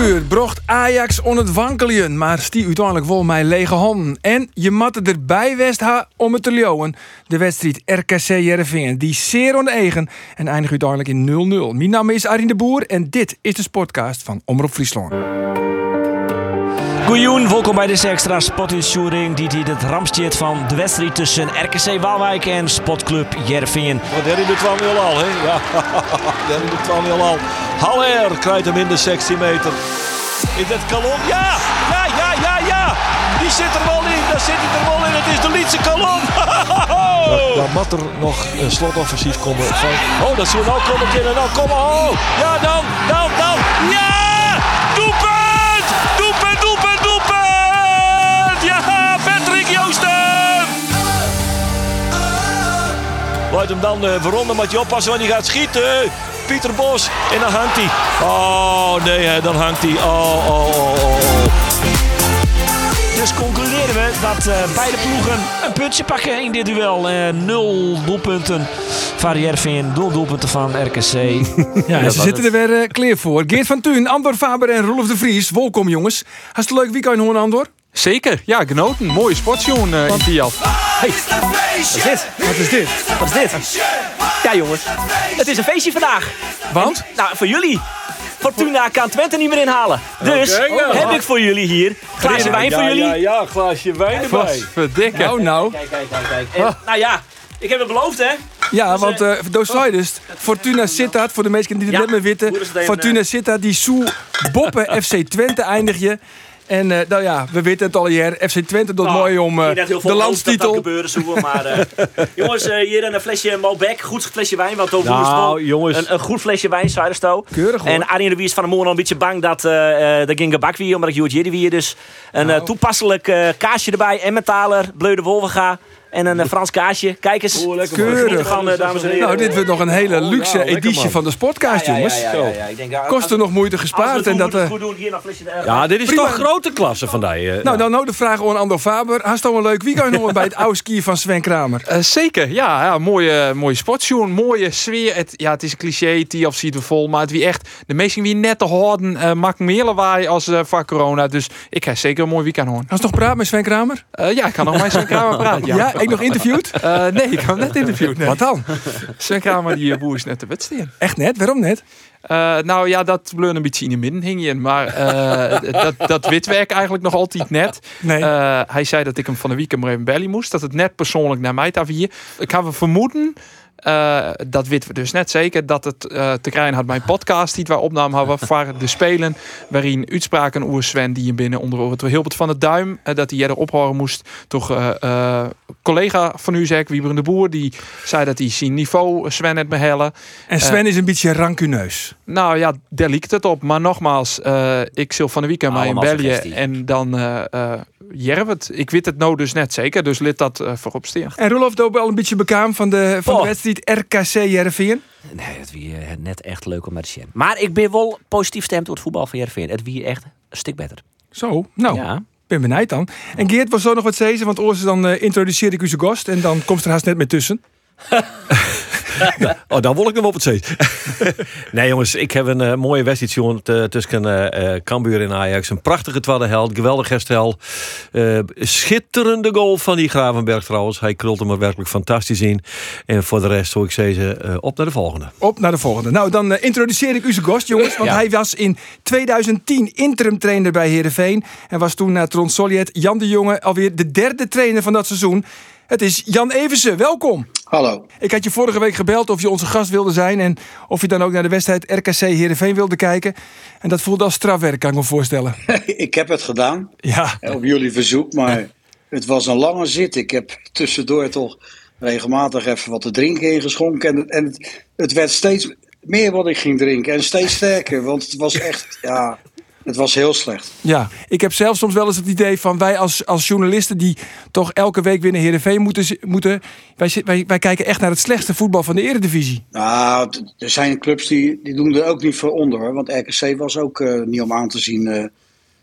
Cambuur brocht Ajax on het wankelen, maar stie uiteindelijk vol mij lege handen. En je matte erbij west om het te leeuwen. De wedstrijd RKC Jereveen, die zeer oneigen en eindigt uiteindelijk in 0-0. Mijn naam is Arjen de Boer en dit is de Sportcast van Omroep Friesland. Goeioen, welkom bij deze extra spotinsuring die die het rampstiert van de wedstrijd tussen RKC Waalwijk en Spotclub Jervingen. Want daar in de 12 al, hè? Ja, daar in de 12 al. Haller krijgt hem in de 16 meter. Is het Kalon? Ja, ja, ja, ja, ja. Die zit er wel in, daar zit hij er wel in. Het is de Lietse Kalon. Dan moet er nog een slotoffensief komen. Van... Oh, dat zien we nou komen, kinderen. Nou, kom maar. Oh. Ja, dan, dan, dan. Ja! Doelpunt! Laat hem dan uh, verronden, moet je oppassen, want hij gaat schieten. Pieter Bos. En dan hangt hij. Oh, nee, hè, dan hangt hij. Oh, oh, oh, oh. Dus concluderen we dat eh, beide ploegen een puntje pakken in dit duel. Eh, nul doelpunten van Jervingen, nul doelpunten van RKC. Ja, en ze zitten er weer eh, klaar voor. Geert van Tuin, Andor Faber en Rolf de Vries. Welkom jongens. Hast het leuk weekend hoor, Andor? Zeker, ja, genoten. Mooie sportsjoen uh, in Fiat. Wat is dit? Wat is dit? Wat is dit? Ja jongens, het is een feestje vandaag. Want? Nou, voor jullie. Fortuna kan Twente niet meer inhalen. Dus heb ik voor jullie hier een glaasje wijn voor jullie. Ja, ja, glaasje wijn erbij. Verdikken. Nou, nou. Kijk, kijk, kijk, kijk. En, nou ja, ik heb het beloofd hè. Ja, want uh, Doos zei dus, Fortuna Sittard, voor de mensen die het Ja, net meer weten, Fortuna Sittard, die Soe Boppen FC Twente eindig je. En eh, nou ja, we weten het al hier, FC Twente doet Nou, mooi om eh, de Dat landstitel. gebeuren zoeken, maar eh, jongens, eh, hier een flesje Malbec, goed flesje wijn, want over Nou, jongens. een, een goed flesje wijn, Zuidersto. Keurig, hoor. En Arjen de Wie is van de morgen al een beetje bang dat eh eh dat ging gebak weer, omdat ik Joert Jiddy weer. Dus een Nou. eh, toepasselijk eh, kaasje erbij, Emmentaler, Bleude Wolvenga en een eh, Frans kaasje. Kijk eens. Oeh, lekker Keurig. Van, dames en heren. Nou, dit wordt nog een hele luxe ja, lekker, editie man. van de Sportcast, Ja, ja, jongens. ja, ja, ja, Ik denk, ja, Kost er nog moeite als we gespaard. En dat, eh, het goed doen. Hier nog flesje. Ja, dit is Prima. toch grote klasse van die. eh, nou, dan nou de vraag aan Andor Faber. Hast al een leuk weekend nog bij het oude ski van Sven Kramer? Eh, zeker, ja, ja mooie, mooie sportsjoen, mooie sfeer. Het, ja, het is een cliché, die of ziet we vol, maar het wie echt, de meesten wie net te houden, uh, maakt meer lawaai als eh van corona. Dus ik ga zeker een mooi weekend horen. Hast nog praat met Sven Kramer? Eh, ja, ik kan nog met Sven Kramer praten. Ja, Ja, ik nog interviewd? Eh, nee, ik heb hem net interviewd. Nee. Wat dan? Sven Kramer, die eh, boer is net te wedstrijd. Echt net? Waarom net? Eh, nou ja, dat bleun een beetje in de midden hing je. Maar dat, dat we eigenlijk nog altijd net. Nee. Hij zei dat ik hem van de weekend maar even bellen moest. Dat het net persoonlijk naar mij hier. Ik ga vermoeden. Eh, dat weten we dus net zeker. Dat het eh, te krijgen had mijn podcast. Die waar opname hadden voor de Spelen. Waarin uitspraken over Sven die hem binnen onder andere Hilbert van het Duim. eh, dat hij er ophoren moest. Toch eh, eh, collega van u zeg, Wieber de Boer. Die zei dat hij zijn niveau Sven net behellen. En Sven is een beetje rancuneus. Nou ja, daar liekt het op. Maar nogmaals, eh, ik zul van de weekend mij in België. En dan eh eh, het. Ik weet het nou dus net zeker. Dus lid dat voorop steen. En Rolof Doop al een beetje bekend van de, van de Oh. Wedstrijd RKC Jereveen. Nee, het wie eh, net echt leuk om met te zien. Maar ik ben wel positief stemd door het voetbal van Jervin. Het wie echt een stuk beter. Zo, nou, Ja. ben benijd dan. En Geert was zo nog wat zezen, want oors dan eh, introduceer ik u zijn gast en dan komt er haast net mee tussen. Oh, dan wil ik hem op het zee. nee, jongens, ik heb een eh, mooie wedstrijd jongen, tussen eh, Cambuur en Ajax. Een prachtige tweede held, geweldig herstel. Schitterende goal van die Gravenberg trouwens. Hij krult hem er werkelijk fantastisch in. En voor de rest, hoe ik zeggen, op naar de volgende. Op naar de volgende. Nou, dan introduceer ik u zijn gast, jongens. Want Ja. hij was in 2010 interim trainer bij Heerenveen. En was toen na Tron Solliet Jan de Jonge alweer de derde trainer van dat seizoen. Het is Jan Eversen, welkom. Hallo. Ik had je vorige week gebeld of je onze gast wilde zijn. En of je dan ook naar de wedstrijd RKC Heerenveen wilde kijken. En dat voelde als strafwerk, kan ik me voorstellen. ik heb het gedaan Ja, op jullie verzoek, maar het was een lange zit. Ik heb tussendoor toch regelmatig even wat te drinken ingeschonken. En, en het, het werd steeds meer wat ik ging drinken en steeds sterker. Want het was echt, ja, Het was heel slecht. Ja, ik heb zelf soms wel eens het idee van wij als, als journalisten die toch elke week weer naar Heerenveen moeten, moeten wij, wij, wij kijken echt naar het slechtste voetbal van de eredivisie. Nou, er zijn clubs die, die doen er ook niet voor onder. Hoor. Want RKC was ook eh, niet om aan te zien eh,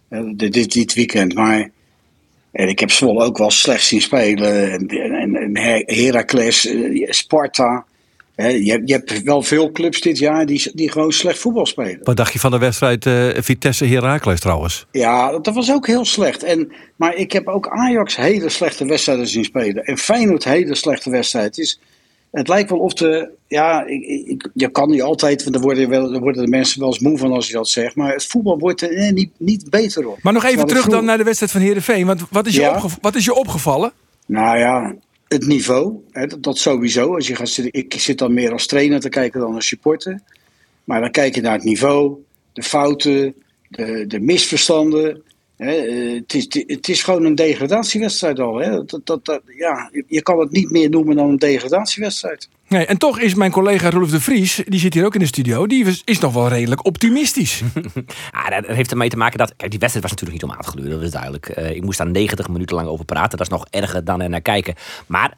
eh, dit, dit, dit weekend. Maar en ik heb Zwolle ook wel slecht zien spelen. En, en, en Her- Heracles, Sparta. Je, hebt- je hebt wel veel clubs dit jaar die, die gewoon slecht voetbal spelen. Wat dacht je van de wedstrijd eh Vitesse Heracles trouwens? Ja, dat was ook heel slecht. En, maar ik heb ook Ajax hele slechte wedstrijden zien spelen. En Feyenoord hele slechte wedstrijden. Het, is, het lijkt wel of de... Ja, ik, ik, je kan niet altijd... Want dan worden, wel, worden de mensen wel eens moe van als je dat zegt. Maar het voetbal wordt er eh, niet, niet beter op. Maar nog even Terwijl terug dan naar de wedstrijd van Heerenveen. Want wat is je, Ja. opge- wat is je opgevallen? Nou ja, het niveau. Hè, dat, sowieso. Als je gaat ik zit dan meer als trainer te kijken dan als supporter. Maar dan kijk je naar het niveau, de fouten, de, de misverstanden. Hè, eh, het, is, het is gewoon een degradatiewedstrijd al. Hè. Dat, dat, ja, je kan het niet meer noemen dan een degradatiewedstrijd. Nee, en toch is mijn collega Rolf de Vries, die zit hier ook in de studio, die is, nog wel redelijk optimistisch. Ah, dat heeft ermee te maken dat. Kijk, die wedstrijd was natuurlijk niet om aan te dat is duidelijk. Eh, ik moest daar 90 minuten lang over praten. Dat is nog erger dan er naar kijken. Maar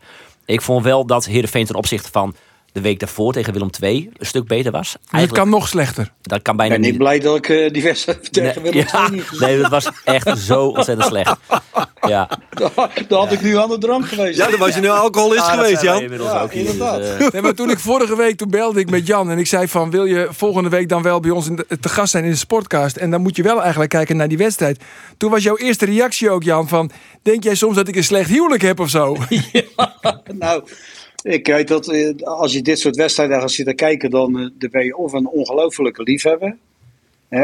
ik vond wel dat Heerenveen ten opzichte van de week daarvoor tegen Willem II een stuk beter was. Dus het Eigenlijk, kan nog slechter. dat kan bijna Ben ik niet. blij dat ik eh, die wedstrijd tegen Nee, Willem ja, II niet gezien nee, dat was echt zo ontzettend slecht. Ja. Dan had ik nu aan de drank geweest. Ja, dan was je nu alcoholist Ah, geweest, Jan. inmiddels Ja, ook hier, dus, inderdaad. eh, Nee, maar toen ik vorige week, toen belde ik met Jan en ik zei van, wil je volgende week dan wel bij ons in de- te gast zijn in de sportcast? En dan moet je wel eigenlijk kijken naar die wedstrijd. Toen was jouw eerste reactie ook, Jan, van, denk jij soms dat ik een slecht huwelijk heb of zo? Nou, ik weet dat eh, als je dit soort wedstrijden gaat zitten kijken, dan, eh, ben je of een ongelofelijke liefhebber.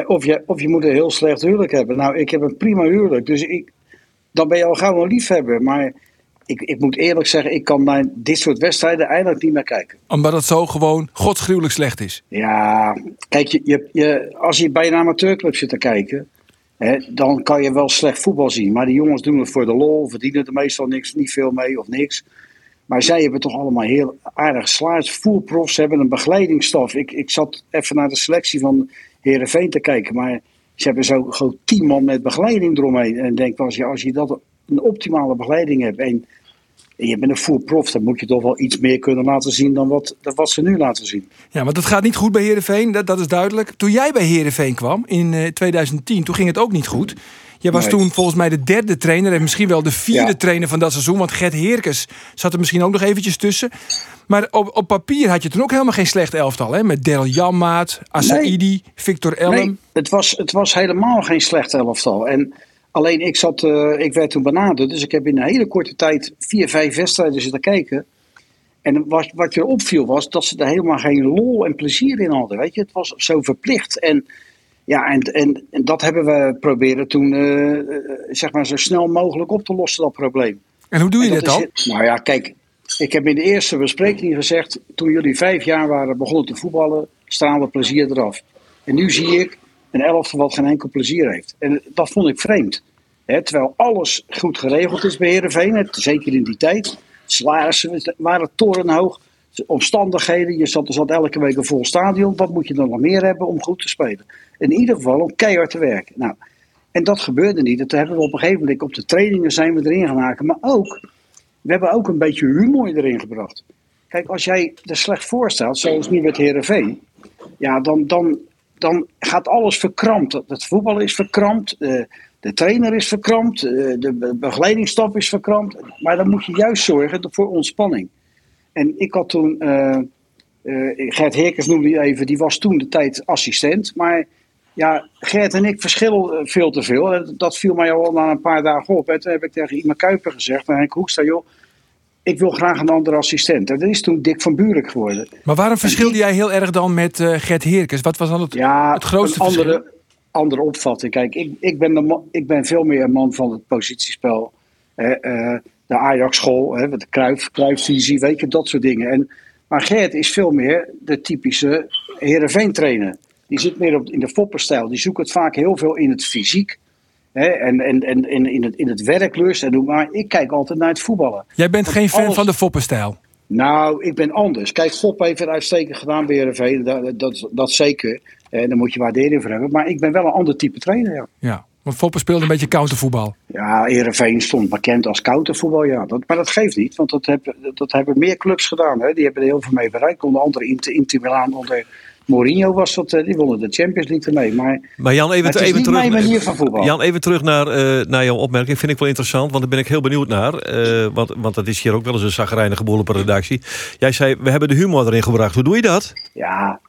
Of, je, of je moet een heel slecht huwelijk hebben. Nou, ik heb een prima huwelijk, dus ik, dan ben je al gauw een liefhebber. Maar ik, ik moet eerlijk zeggen, ik kan naar dit soort wedstrijden eigenlijk niet meer kijken. Omdat het zo gewoon godsgruwelijk slecht is. Ja, kijk, je, je, je, als je bij een amateurclub zit te kijken, hè, dan kan je wel slecht voetbal zien. Maar die jongens doen het voor de lol, verdienen er meestal niks, niet veel mee of niks. Maar zij hebben toch allemaal heel aardig geslaagd. Voerprofs, hebben een begeleidingsstaf. Ik, ik zat even naar de selectie van Herenveen te kijken, maar ze hebben zo gewoon tien man met begeleiding eromheen. En denk, als je, als je dat een optimale begeleiding hebt en je bent een voerprof, dan moet je toch wel iets meer kunnen laten zien dan wat, dan wat ze nu laten zien. Ja, want het gaat niet goed bij Heerenveen, dat, dat is duidelijk. Toen jij bij Heerenveen kwam in eh, 2010, toen ging het ook niet goed. Je was Nee. toen volgens mij de derde trainer en misschien wel de vierde Ja. trainer van dat seizoen. Want Gert Heerkes zat er misschien ook nog eventjes tussen. Maar op, op papier had je toen ook helemaal geen slecht elftal. Hè? Met Daryl Janmaat, Asaidi, Victor Elm. Nee, het was, het was helemaal geen slecht elftal. En alleen ik, zat, eh, ik werd toen benaderd, dus ik heb in een hele korte tijd vier, vijf wedstrijden zitten kijken. En wat, wat je opviel was dat ze er helemaal geen lol en plezier in hadden. Weet je? Het was zo verplicht. En, ja, en, en, en dat hebben we proberen toen eh, eh, zeg maar zo snel mogelijk op te lossen, dat probleem. En hoe doe je En dat dan? Nou ja, kijk, ik heb in de eerste bespreking gezegd, toen jullie vijf jaar waren begonnen te voetballen, straalde plezier eraf. En nu zie ik een elftal wat geen enkel plezier heeft. En dat vond ik vreemd. Terwijl alles goed geregeld is bij Heerenveen, het- zeker in die tijd. Salarissen waren torenhoog, omstandigheden, je zat, er zat elke week een vol stadion. Wat moet je dan nog meer hebben om goed te spelen? In ieder geval om keihard te werken. Nou, en dat gebeurde niet. Dat hebben we op een gegeven moment op de trainingen zijn we erin gaan haken. Maar ook, we hebben ook een beetje humor erin gebracht. Kijk, als jij er slecht voor staat, zoals nu met Herenveen, ja, dan, dan, dan gaat alles verkrampt. Het- voetbal is verkrampt, eh, de trainer is verkrampt, eh, de be- begeleidingsstaf is verkrampt. Maar dan moet je juist zorgen voor ontspanning. En ik had toen, eh, Gert Heerkens noemde je even, die was toen de tijd assistent. Maar ja, Gert en ik verschillen veel te veel. Dat viel mij al na een paar dagen op. En toen heb ik tegen Ima Kuiper gezegd, en Henk Hoekstra, joh, ik wil graag een andere assistent. En dat is toen Dick van Buurik geworden. Maar waarom verschilde jij heel erg dan met eh, Gert Heerkens? Wat was dan het, Ja, het grootste een verschil? andere, andere opvatting. Kijk, ik, ik, ben de man- ik ben veel meer een man van het positiespel. eh, de Ajax-school, de Cruijff, Cruijff-visie, weet je, dat soort dingen. En, maar Gert is veel meer de typische Heerenveen-trainer. Die zit meer op, in de fopperstijl. Die zoekt het vaak heel veel in het fysiek. Hè, en en, en in, in, het, in het werklust. En, doe maar ik kijk altijd naar het voetballen. Jij bent Want geen fan alles- van de foppenstijl. Nou, ik ben anders. Kijk, Fop heeft het uitstekend gedaan bij RV. Dat, dat, dat zeker. En daar moet je waardering voor hebben. Maar ik ben wel een ander type trainer, ja. Ja, want Foppe speelde een beetje countervoetbal. Ja, Heerenveen stond bekend als countervoetbal, ja. Dat, maar dat geeft niet, want dat, heb, dat hebben meer clubs gedaan. Hè. Die hebben er heel veel mee bereikt. Onder andere Inter, Inter Milaan onder Mourinho was dat. eh, Die wonnen de Champions League ermee. Maar Maar Jan, even, het is even niet terug. mijn manier van voetbal. Jan, even terug naar, eh, naar jouw opmerking. Vind ik wel interessant, want daar ben ik heel benieuwd naar. Eh, want, want dat is hier ook wel eens een zagrijnige boel op een redactie. Jij zei, we hebben de humor erin gebracht. Hoe doe je dat? Ja,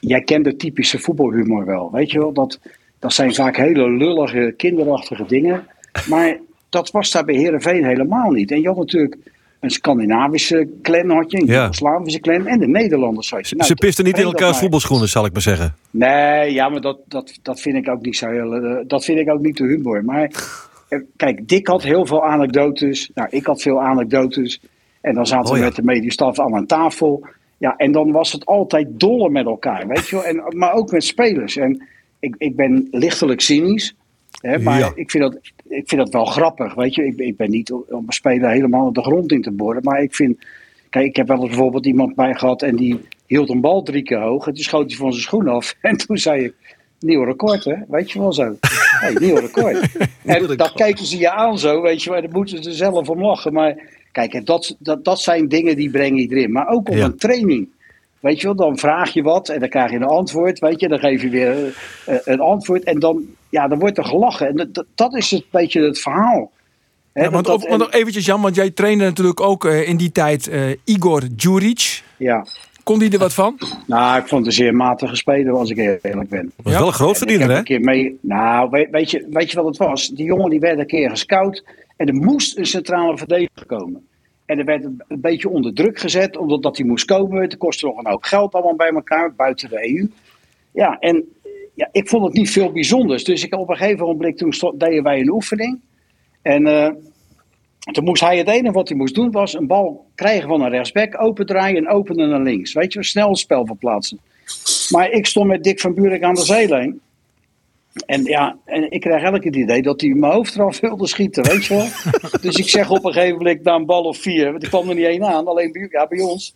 jij kent de typische voetbalhumor wel. Weet je wel, dat, dat zijn vaak hele lullige, kinderachtige dingen. Maar dat was daar bij Heerenveen helemaal niet. En je had natuurlijk een Scandinavische clan, had je, een Ja. Joegoslavische clan en de Nederlanders. Had je. Nou, Ze pisten niet in maar. voetbalschoenen, zal ik maar zeggen. Nee, ja, maar dat, dat, dat vind ik ook niet zo heel. eh, dat vind ik ook niet de humor. Maar eh, kijk, Dick had heel veel anekdotes. Nou, ik had veel anekdotes. En dan zaten Oh, we ja. met de medische staf aan een tafel. Ja, en dan was het altijd dolle met elkaar, weet je wel. En, maar ook met spelers. En ik, ik ben lichtelijk cynisch. Hè, maar Ja. ik, vind dat, ik vind dat wel grappig, weet je. Ik, ben- ik ben niet om een speler helemaal de grond in te boren. Maar ik vind... Kijk, ik heb wel eens bijvoorbeeld iemand bij gehad en die hield een bal drie keer hoog. En toen schoot hij van zijn schoen af. En toen zei ik, nieuw record hè, weet je wel zo. Hey, nieuw record. en dan kijken ze je aan zo, weet je wel. Dan moeten ze zelf om lachen. Maar kijk, dat, dat, dat zijn dingen die breng je erin. Maar ook op Ja. een training. Weet je wel, dan vraag je wat en dan krijg je een antwoord, weet je. Dan geef je weer eh, een antwoord en dan, ja, dan wordt er gelachen. En dat- dat, is het beetje het verhaal. Hè, Ja, want, dat- want nog eventjes Jan, want jij trainde natuurlijk ook eh, in die tijd eh, Igor Djuric. ja. Kon die er wat van? Nou, ik vond het een zeer matige speler, als ik eerlijk ben. Was Ja. wel een groot verdiener, hè? een keer mee. Nou, weet, weet, je, weet je wat het was? Die jongen die werd een keer gescout. En er moest een centrale verdediger komen. En er werd een, beetje onder druk gezet, omdat dat hij moest komen. Het kostte nog een hoop geld allemaal bij elkaar, buiten de EU. Ja, en ja, ik vond het niet veel bijzonders. Dus ik, op een gegeven moment toen deden wij een oefening. En eh, toen moest hij het enige wat hij moest doen, was een bal krijgen van een rechtsback, opendraaien en openen naar links. Weet je, snel spel verplaatsen. Maar ik stond met Dick van Buurik aan de zijlijn. En ja, en ik krijg elke het idee dat hij mijn hoofd eraf wilde schieten, weet je wel. dus ik zeg op een gegeven moment na een bal of vier, want er kwam er niet één aan, alleen bij, ja, bij ons.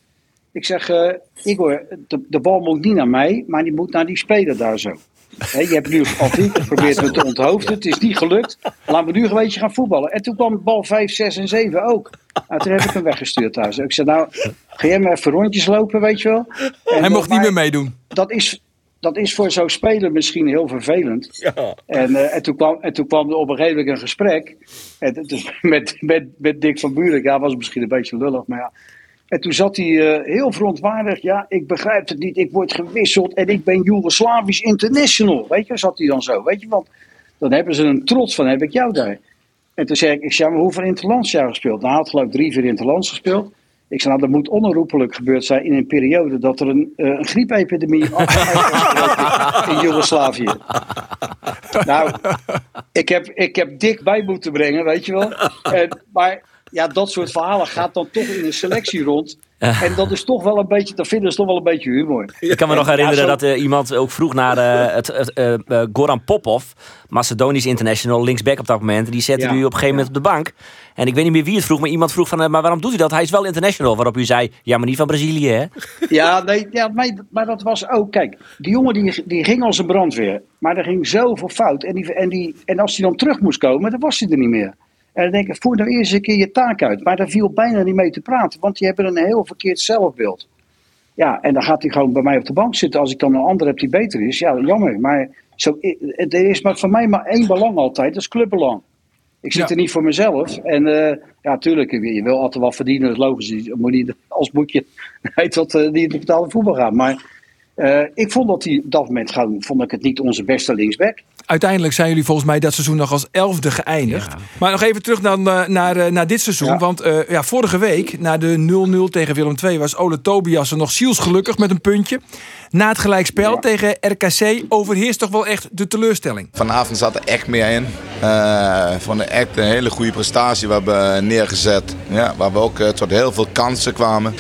Ik zeg, eh, Igor, de, de bal moet niet naar mij, maar die moet naar die speler daar zo. Je hebt nu al keer geprobeerd me te onthoofden, het is niet gelukt. Laten we nu een beetje gaan voetballen. En toen kwam bal 5, 6 en 7 ook. Nou, toen heb ik hem weggestuurd thuis. Ik zei, nou, ga jij maar even rondjes lopen, weet je wel. En, Hij mocht niet meer meedoen. dat is, dat is voor zo'n speler misschien heel vervelend. En, eh, en, toen kwam, en toen kwam er op een gegeven moment een gesprek. En, is met, met, met Dick van Buurik. Ja, was misschien een beetje lullig, maar ja. En toen zat hij eh, heel verontwaardigd. Ja, ik begrijp het niet. Ik word gewisseld en ik ben Joegoslavisch international. Weet je, zat hij dan zo. Weet je, want dan hebben ze een trots van, heb ik jou daar. En toen zei ik, ik zei, maar hoeveel interlands jij gespeeld? Nou, hij had geloof ik drie, vier interlands gespeeld. Ik zei, nou, dat moet onherroepelijk gebeurd zijn in een periode dat er een, eh, een griepepidemie in Joegoslavië. Nou, ik heb, ik heb dik bij moeten brengen, weet je wel. En, maar ja, dat soort verhalen gaat dan toch in een selectie rond. En dat is toch wel een beetje, dat vinden ze toch wel een beetje humor. Ik kan me nog Ja, herinneren zo- dat eh, iemand ook vroeg naar eh, het, het, eh, Goran Popov, Macedonisch international, linksback op dat moment. Die zette Ja, u op een gegeven moment op de bank. En ik weet niet meer wie het vroeg, maar iemand vroeg van, maar waarom doet u dat? Hij is wel international. Waarop u zei, ja, maar niet van Brazilië, hè? Ja, nee, ja maar, maar dat was ook, kijk, die jongen die, die ging als een brandweer. Maar er ging zoveel fout. En, die, en, die, en als hij dan terug moest komen, dan was hij er niet meer. En dan denk ik, voer nou eerst een keer je taak uit. Maar daar viel bijna niet mee te praten, want die hebben een heel verkeerd zelfbeeld. Ja, en dan gaat hij gewoon bij mij op de bank zitten. Als ik dan een ander heb die beter is, ja, jammer. Maar zo, er is maar voor mij maar één belang altijd, dat is clubbelang. Ik zit Ja. er niet voor mezelf. En eh, ja, tuurlijk, je wil altijd wat verdienen, dat is logisch. Je moet niet, als moet je weet wat eh, die in de betaalde voetbal gaat. Maar eh, ik vond dat hij op dat moment gewoon, vond ik het niet onze beste linksback. Uiteindelijk zijn jullie volgens mij dat seizoen nog als elfde geëindigd. Maar nog even terug naar, eh, naar, eh, naar dit seizoen. Ja. Want eh, ja, vorige week, na de 0-0 tegen Willem II, was Ole Tobias er nog zielsgelukkig met een puntje. Na het gelijkspel Ja. tegen RKC overheerst toch wel echt de teleurstelling. Vanavond zat er echt meer in. Eh vond ik echt een hele goede prestatie we hebben neergezet. Ja, waar we ook tot heel veel kansen kwamen.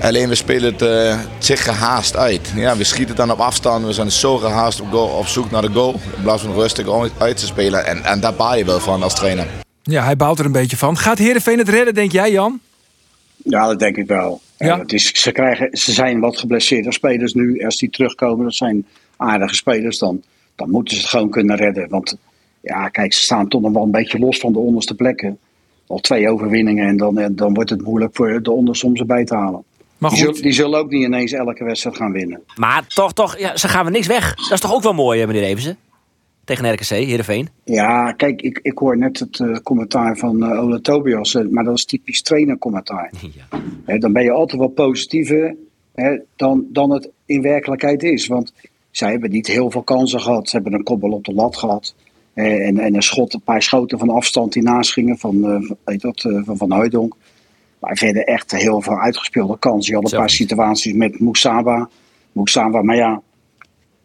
Alleen we spelen het zich gehaast uit. Ja, we schieten dan op afstand. We zijn zo gehaast op, goal, op zoek naar de goal. In plaats van rustig uit te spelen. En, en daar baal je wel van als trainer. Ja, hij baalt er een beetje van. Gaat Heerenveen het redden, denk jij Jan? Ja, dat denk ik wel. Ja? Ja. het is, ze, krijgen, ze zijn wat geblesseerde spelers nu. Als die terugkomen, dat zijn aardige spelers. Dan, dan moeten ze het gewoon kunnen redden. Want ja, kijk, ze staan toch nog wel een beetje los van de onderste plekken. Al twee overwinningen en dan, en dan wordt het moeilijk voor de onderste om ze bij te halen. Maar Die goed, zullen, die zullen ook niet ineens elke wedstrijd gaan winnen. Maar toch, toch, ja, ze gaan we niks weg. Dat is toch ook wel mooi, hè, meneer Evensen? Tegen RKC, Heerenveen. Ja, kijk, ik, ik hoor net het eh, commentaar van eh Ole Tobias, eh, maar dat is typisch trainercommentaar. Ja. Hè, dan ben je altijd wel positiever hè, dan, dan het in werkelijkheid is. Want zij hebben niet heel veel kansen gehad. Ze hebben een koppel op de lat gehad. hè, en, en een, schot, een paar schoten van afstand die naast gingen van, eh, weet dat, eh, van Van Hooijdonk. Maar verder echt heel veel uitgespeelde kansen. Je had een paar situaties met Moesaba. Moesaba, maar ja,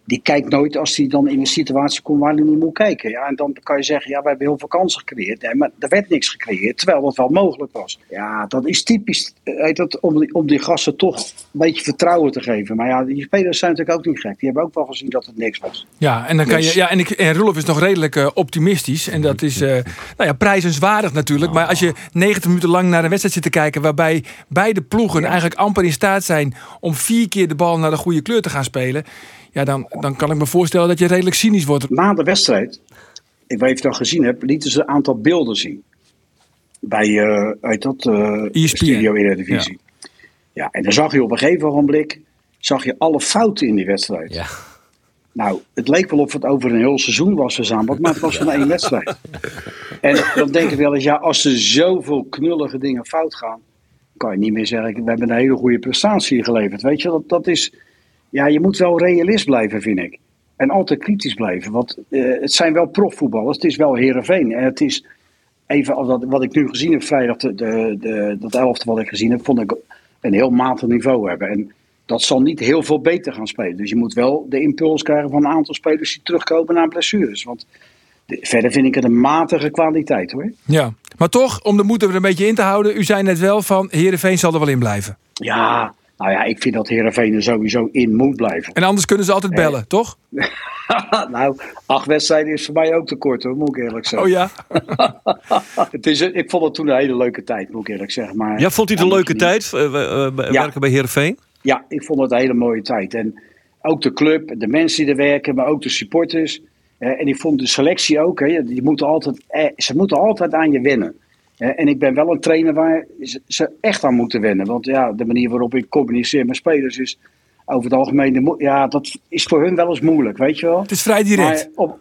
die kijkt nooit als hij dan in een situatie komt waar hij niet moet kijken. Ja, en dan kan je zeggen, ja, we hebben heel veel kansen gecreëerd. Nee, maar er werd niks gecreëerd, terwijl dat wel mogelijk was. Ja, dat is typisch eh, weet dat, om, die, om die gasten toch een beetje vertrouwen te geven. Maar ja, die spelers zijn natuurlijk ook niet gek. Die hebben ook wel gezien dat het niks was. ja, en dan kan je. Ja, en, ik, en Rulf is nog redelijk eh, optimistisch. En dat is eh, nou ja, prijzenswaardig natuurlijk. Maar als je 90 minuten lang naar een wedstrijd zit te kijken. waarbij beide ploegen eigenlijk amper in staat zijn. om vier keer de bal naar de goede kleur te gaan spelen. Ja, dan, dan kan ik me voorstellen dat je redelijk cynisch wordt. Na de wedstrijd, ik weet niet of je het al gezien hebt, lieten ze een aantal beelden zien. Bij, eh uit dat, eh ESPN. Studio Eredivisie. Ja. ja, en dan zag je op een gegeven ogenblik, zag je alle fouten in die wedstrijd. Ja. Nou, het leek wel of het over een heel seizoen was verzameld, maar het was van één wedstrijd. En dan denk ik wel eens, ja, als er zoveel knullige dingen fout gaan, kan je niet meer zeggen, we hebben een hele goede prestatie geleverd. Weet je, dat, dat is, ja, je moet wel realist blijven, vind ik. En altijd kritisch blijven, want eh, het zijn wel profvoetballers, het is wel Herenveen. En het is, even als dat, wat ik nu gezien heb vrijdag, de, de, de, dat elfde wat ik gezien heb, vond ik een heel matig niveau hebben. En dat zal niet heel veel beter gaan spelen. Dus je moet wel de impuls krijgen van een aantal spelers die terugkomen na blessures. Want de- verder vind ik het een matige kwaliteit hoor. Ja, maar toch, om de moed er een beetje in te houden. U zei net wel van Heerenveen zal er wel in blijven. Ja, nou ja, ik vind dat Herenveen er sowieso in moet blijven. En anders kunnen ze altijd bellen, toch? nou, acht wedstrijden is voor mij ook te kort hoor, moet ik eerlijk zeggen. Oh ja. het is, ik vond het toen een hele leuke tijd, moet ik eerlijk zeggen. Maar, Ja, vond u het Ja, een moet leuke tijd, eh, eh, Ja. werken bij Heerenveen? Ja, ik vond het een hele mooie tijd. En ook de club, de mensen die er werken, maar ook de supporters. Eh, en ik vond de selectie ook. Hè, die moeten altijd, eh, ze moeten altijd aan je wennen. En ik ben wel een trainer waar ze, echt aan moeten wennen. Want ja, de manier waarop ik communiceer met spelers is over het algemeen... Ja, dat is voor hun wel eens moeilijk, weet je wel. Het is vrij direct. Op,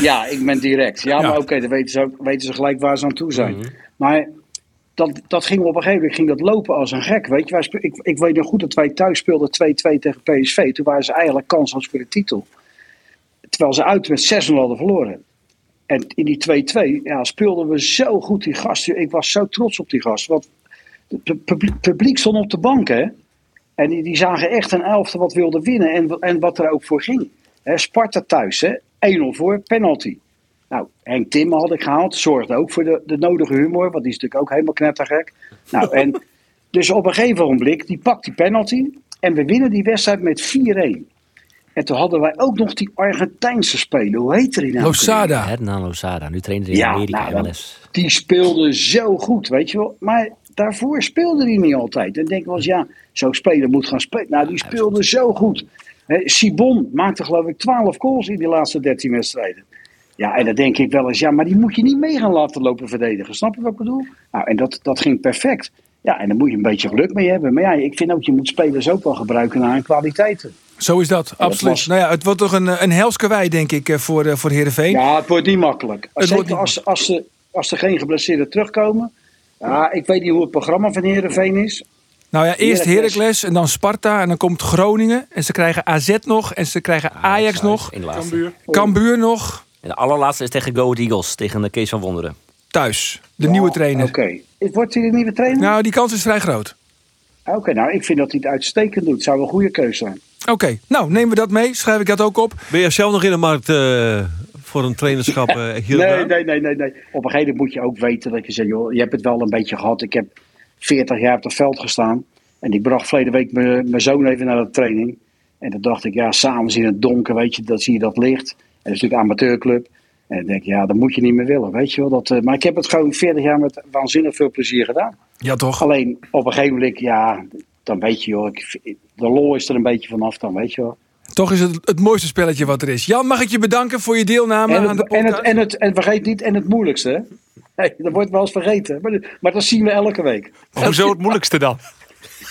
ja, ik ben direct. Ja, Ja. maar oké, dan weten ze, ook, weten ze gelijk waar ze aan toe zijn. Maar dat, dat ging op een gegeven moment ging dat lopen als een gek. Weet je, wij ik, ik weet nog goed dat wij thuis speelden 2-2 tegen PSV. Toen waren ze eigenlijk kansloos voor de titel. Terwijl ze uit met 6-0 hadden verloren. En in die 2-2 ja, speelden we zo goed die gasten. Ik was zo trots op die gasten. Want het publiek, publiek stond op de bank, hè. En die, die zagen echt een elfte wat wilde winnen en, en wat er ook voor ging. Sparta thuis, hè, 1-0 voor, penalty. Nou, Henk Timmer had ik gehaald, zorgde ook voor de, de nodige humor, want die is natuurlijk ook helemaal knettergek. Nou, en dus op een gegeven ogenblik, die pakt die penalty en we winnen die wedstrijd met 4-1. En toen hadden wij ook nog die Argentijnse speler, hoe heette die nou? Losada. Hernan Lozada. Nu traint hij in Ja, Amerika nou, MLS. Die speelde zo goed, weet je wel. Maar daarvoor speelde hij niet altijd. En denk ik wel eens, ja, zo'n speler moet gaan spelen. Nou, die speelde zo goed. Hè, Sibon maakte geloof ik 12 goals in die laatste 13 wedstrijden. Ja, en dan denk ik wel eens, ja, maar die moet je niet mee gaan laten lopen verdedigen. Snap je wat ik bedoel? Nou, en dat, dat ging perfect. Ja, en daar moet je een beetje geluk mee hebben. Maar ja, ik vind ook, je moet spelers ook wel gebruiken naar hun kwaliteiten. Zo is dat, absoluut. was- Nou ja, het wordt toch een, een denk ik, eh, voor, eh, voor Heerenveen. Ja, het wordt niet makkelijk. Het Zeker wordt als, als, ze, als er geen geblesseerden terugkomen. Ja, ik weet niet hoe het programma van Heerenveen is. Nou ja, eerst Heracles. Heracles en dan Sparta en dan komt Groningen. En ze krijgen AZ nog en ze krijgen Ajax nog. In de laatste. Cambuur nog. En de allerlaatste is tegen Go Ahead Eagles. Tegen de Kees van Wonderen. Thuis. De nieuwe trainer. Oké. Wordt hij de nieuwe trainer? Nou, die kans is vrij groot. Oké, nou, ik vind dat hij het uitstekend doet. Zou een goede keuze zijn. Oké, nou nemen we dat mee. Schrijf ik dat ook op. Ben je zelf nog in de markt eh, voor een trainerschap eh, Nee, nee, nee, nee, nee. Op een gegeven moment moet je ook weten dat je zegt, joh, je hebt het wel een beetje gehad. Ik heb 40 jaar op het veld gestaan. En ik bracht verleden week mijn zoon even naar de training. En toen dacht ik, ja, s'avonds in het donker, weet je, dan zie je dat licht. En dat is natuurlijk een amateurclub. En ik denk, ja, dat moet je niet meer willen, weet je wel. Dat, eh, maar ik heb het gewoon 40 jaar met waanzinnig veel plezier gedaan. Ja, toch? Alleen op een gegeven moment, ja, dan weet je joh, ik, de lol is er een beetje vanaf dan, weet je wel. Toch is het het mooiste spelletje wat er is. Jan, mag ik je bedanken voor je deelname En, aan de het, en, podcast? het, en, het, en vergeet niet, en het moeilijkste, hè. Dat wordt wel eens vergeten, maar, maar dat zien we elke week. Hoezo het moeilijkste dan?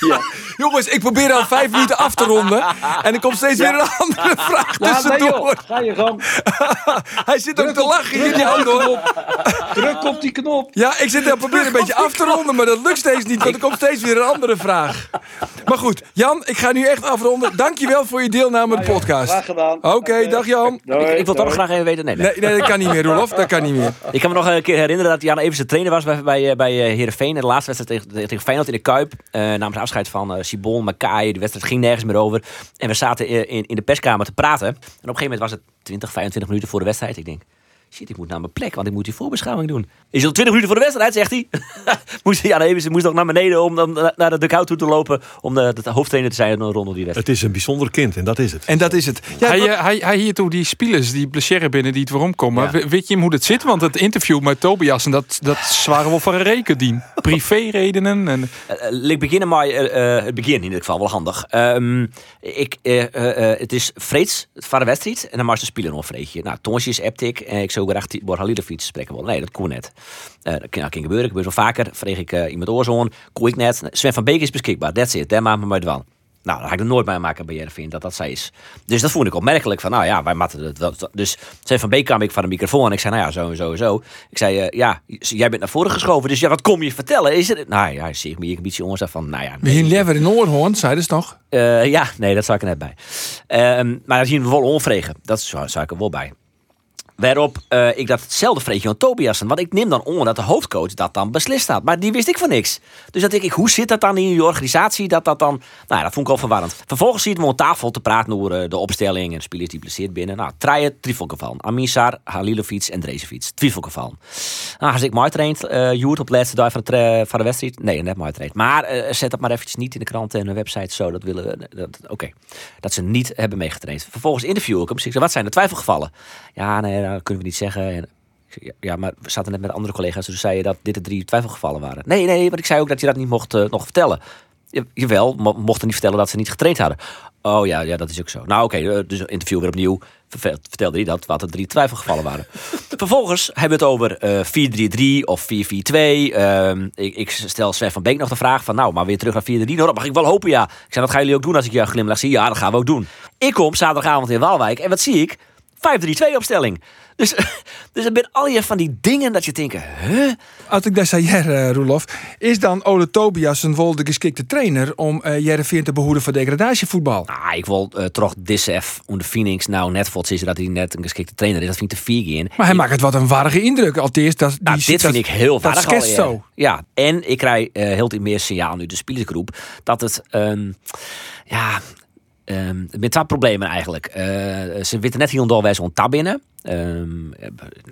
Ja, Jongens, ik probeer al vijf minuten af te ronden. En er komt steeds weer een andere vraag ja nee tussendoor. joh, ga je gang. Hij zit ook te lachen in die hand hoor. Druk op die knop. Ja, ik zit er proberen een beetje af te ronden, maar dat lukt steeds niet, want er komt steeds weer een andere vraag. Maar goed, Jan, ik ga nu echt afronden. Dankjewel voor je deelname aan de podcast. Graag gedaan. Oké, dag Jan. Doei, Ik, ik wil toch nog graag even weten. Nee, nee. Nee, nee, dat kan niet meer, Rolof. Dat kan niet meer. Ik kan me nog een keer herinneren dat Jan Eversen trainer was bij, bij, eh, bij eh, Heerenveen. De laatste wedstrijd tegen, tegen Feyenoord in de Kuip. eh namens van eh Sibon, Makai. De wedstrijd ging nergens meer over. En we zaten in, in, in de perskamer te praten. En op een gegeven moment was het 20, 25 minuten voor de wedstrijd. Ik denk, shit, ik moet naar mijn plek, want ik moet die voorbeschouwing doen. Is het 20 minuten voor de wedstrijd, zegt hij. moest Jan Eversen moest nog naar beneden om dan naar de dugout toe te lopen. Om de, de hoofdtrainer te zijn rondom die wedstrijd. Het is een bijzonder kind en dat is het. En dat is het. Ja, hij, wat- eh, hij, hij hier toe die spelers die blesseren binnen die het waarom komen. Ja. We- Weet je hem hoe dat zit? Want het interview met Tobias en dat, dat waren wel van een rekendien. Privé-redenen. En, Uh, ik beginnen maar eh, eh, het begin in ieder geval wel handig. Ehm, ik, eh, eh, eh, het is vreeds van de wedstrijd en dan maar ze spelen nog vreetje. Nou, Tonsjes appte ik en ik zou graag Tibor Halilovic spreken wel. Nee, dat kon net. Eh, dat kan, kan gebeuren. gebeurt wel vaker. Vreeg ik eh, iemand oorzoon, kon ik net. Sven van Beek is beschikbaar. That's it. Daar maken we maar wel. Nou, daar ga ik er nooit bij maken bij Jervin dat dat zij is. Dus dat vond ik opmerkelijk. Van, nou ja, wij matten het wel. Dus Sven van Beek kwam ik van de microfoon en ik zei, nou ja, zo en zo en zo. Ik zei, eh, ja, jij bent naar voren geschoven, dus ja, wat kom je vertellen? Is het? Nou ja, zie ik me hier een beetje onzag van, nou ja. We hier lever in Oorhoorn, zeiden ze toch? Ja, nee, dat zat ik er net bij. Ehm, maar dat zien we wel onvregen. Dat zou ik er wel bij. Waarop eh, ik dat hetzelfde vreetje aan Tobiasen. Want ik neem dan on dat de hoofdcoach dat dan beslist had. Maar die wist ik van niks. Dus dat denk ik, hoe zit dat dan in die organisatie? Dat dat dan. Nou ja, dat vond ik wel verwarrend. Vervolgens ziet we aan tafel te praten over eh, de opstelling en spelers die blesseerd binnen. Nou, Traje, Trifonkeval. Amisar, Halilovic en Drezevic. Trifonkeval. Nou, als ik mooi traint, eh Joert op de laatste dag van de, van de wedstrijd. Nee, net mooi traint. Maar zet dat maar eventjes niet in de kranten en de website zo. Dat willen we. Oké. Dat ze niet hebben meegetraind. Vervolgens interview ik hem. Dus ik zei, wat zijn de twijfelgevallen? Ja, nee, dat kunnen we niet zeggen. En, ik zei, ja, maar we zaten net met andere collega's. Dus zei je dat dit de drie twijfelgevallen waren. Nee, nee, want ik zei ook dat je dat niet mocht eh, nog vertellen. Ja, Jawel, mo- mochten niet vertellen dat ze niet getraind hadden. Oh ja, ja dat is ook zo. Nou oké, eh, dus interview weer opnieuw. Vertelde hij dat wat er drie twijfelgevallen waren. Vervolgens hebben we het over eh 4-3-3 of 4-4-2. Ehm, ik, ik stel Sven van Beek nog de vraag van... nou, maar weer terug naar 4-3. Nou, dat mag ik wel hopen, ja. Ik zei, dat gaan jullie ook doen als ik jou glimlach zie. Ja, dat gaan we ook doen. Ik kom zaterdagavond in Waalwijk en wat zie ik? 5-3-2 opstelling. Dus, dus er zijn al je van die dingen dat je denkt... Huh? Als ik dat zei, uh, Roelof, is dan Ole Tobias een wel de geschikte trainer om uh, Jereveen te behoeden voor degradatievoetbal? Nou, ik wil uh, toch dissef om de Phoenix nou net voor is dat hij net een geschikte trainer is. Dat vind ik te vier in. Maar hij maakt het wat een warrige indruk. Althans, dat, nou, die, dit dat, vind ik heel dat warrig al, zo. Ja, en ik krijg uh, heel veel meer signaal nu de spelersgroep dat het, um, ja, um, met twee problemen eigenlijk. Uh, ze weten net hier onder wij zo'n tab binnen. Um,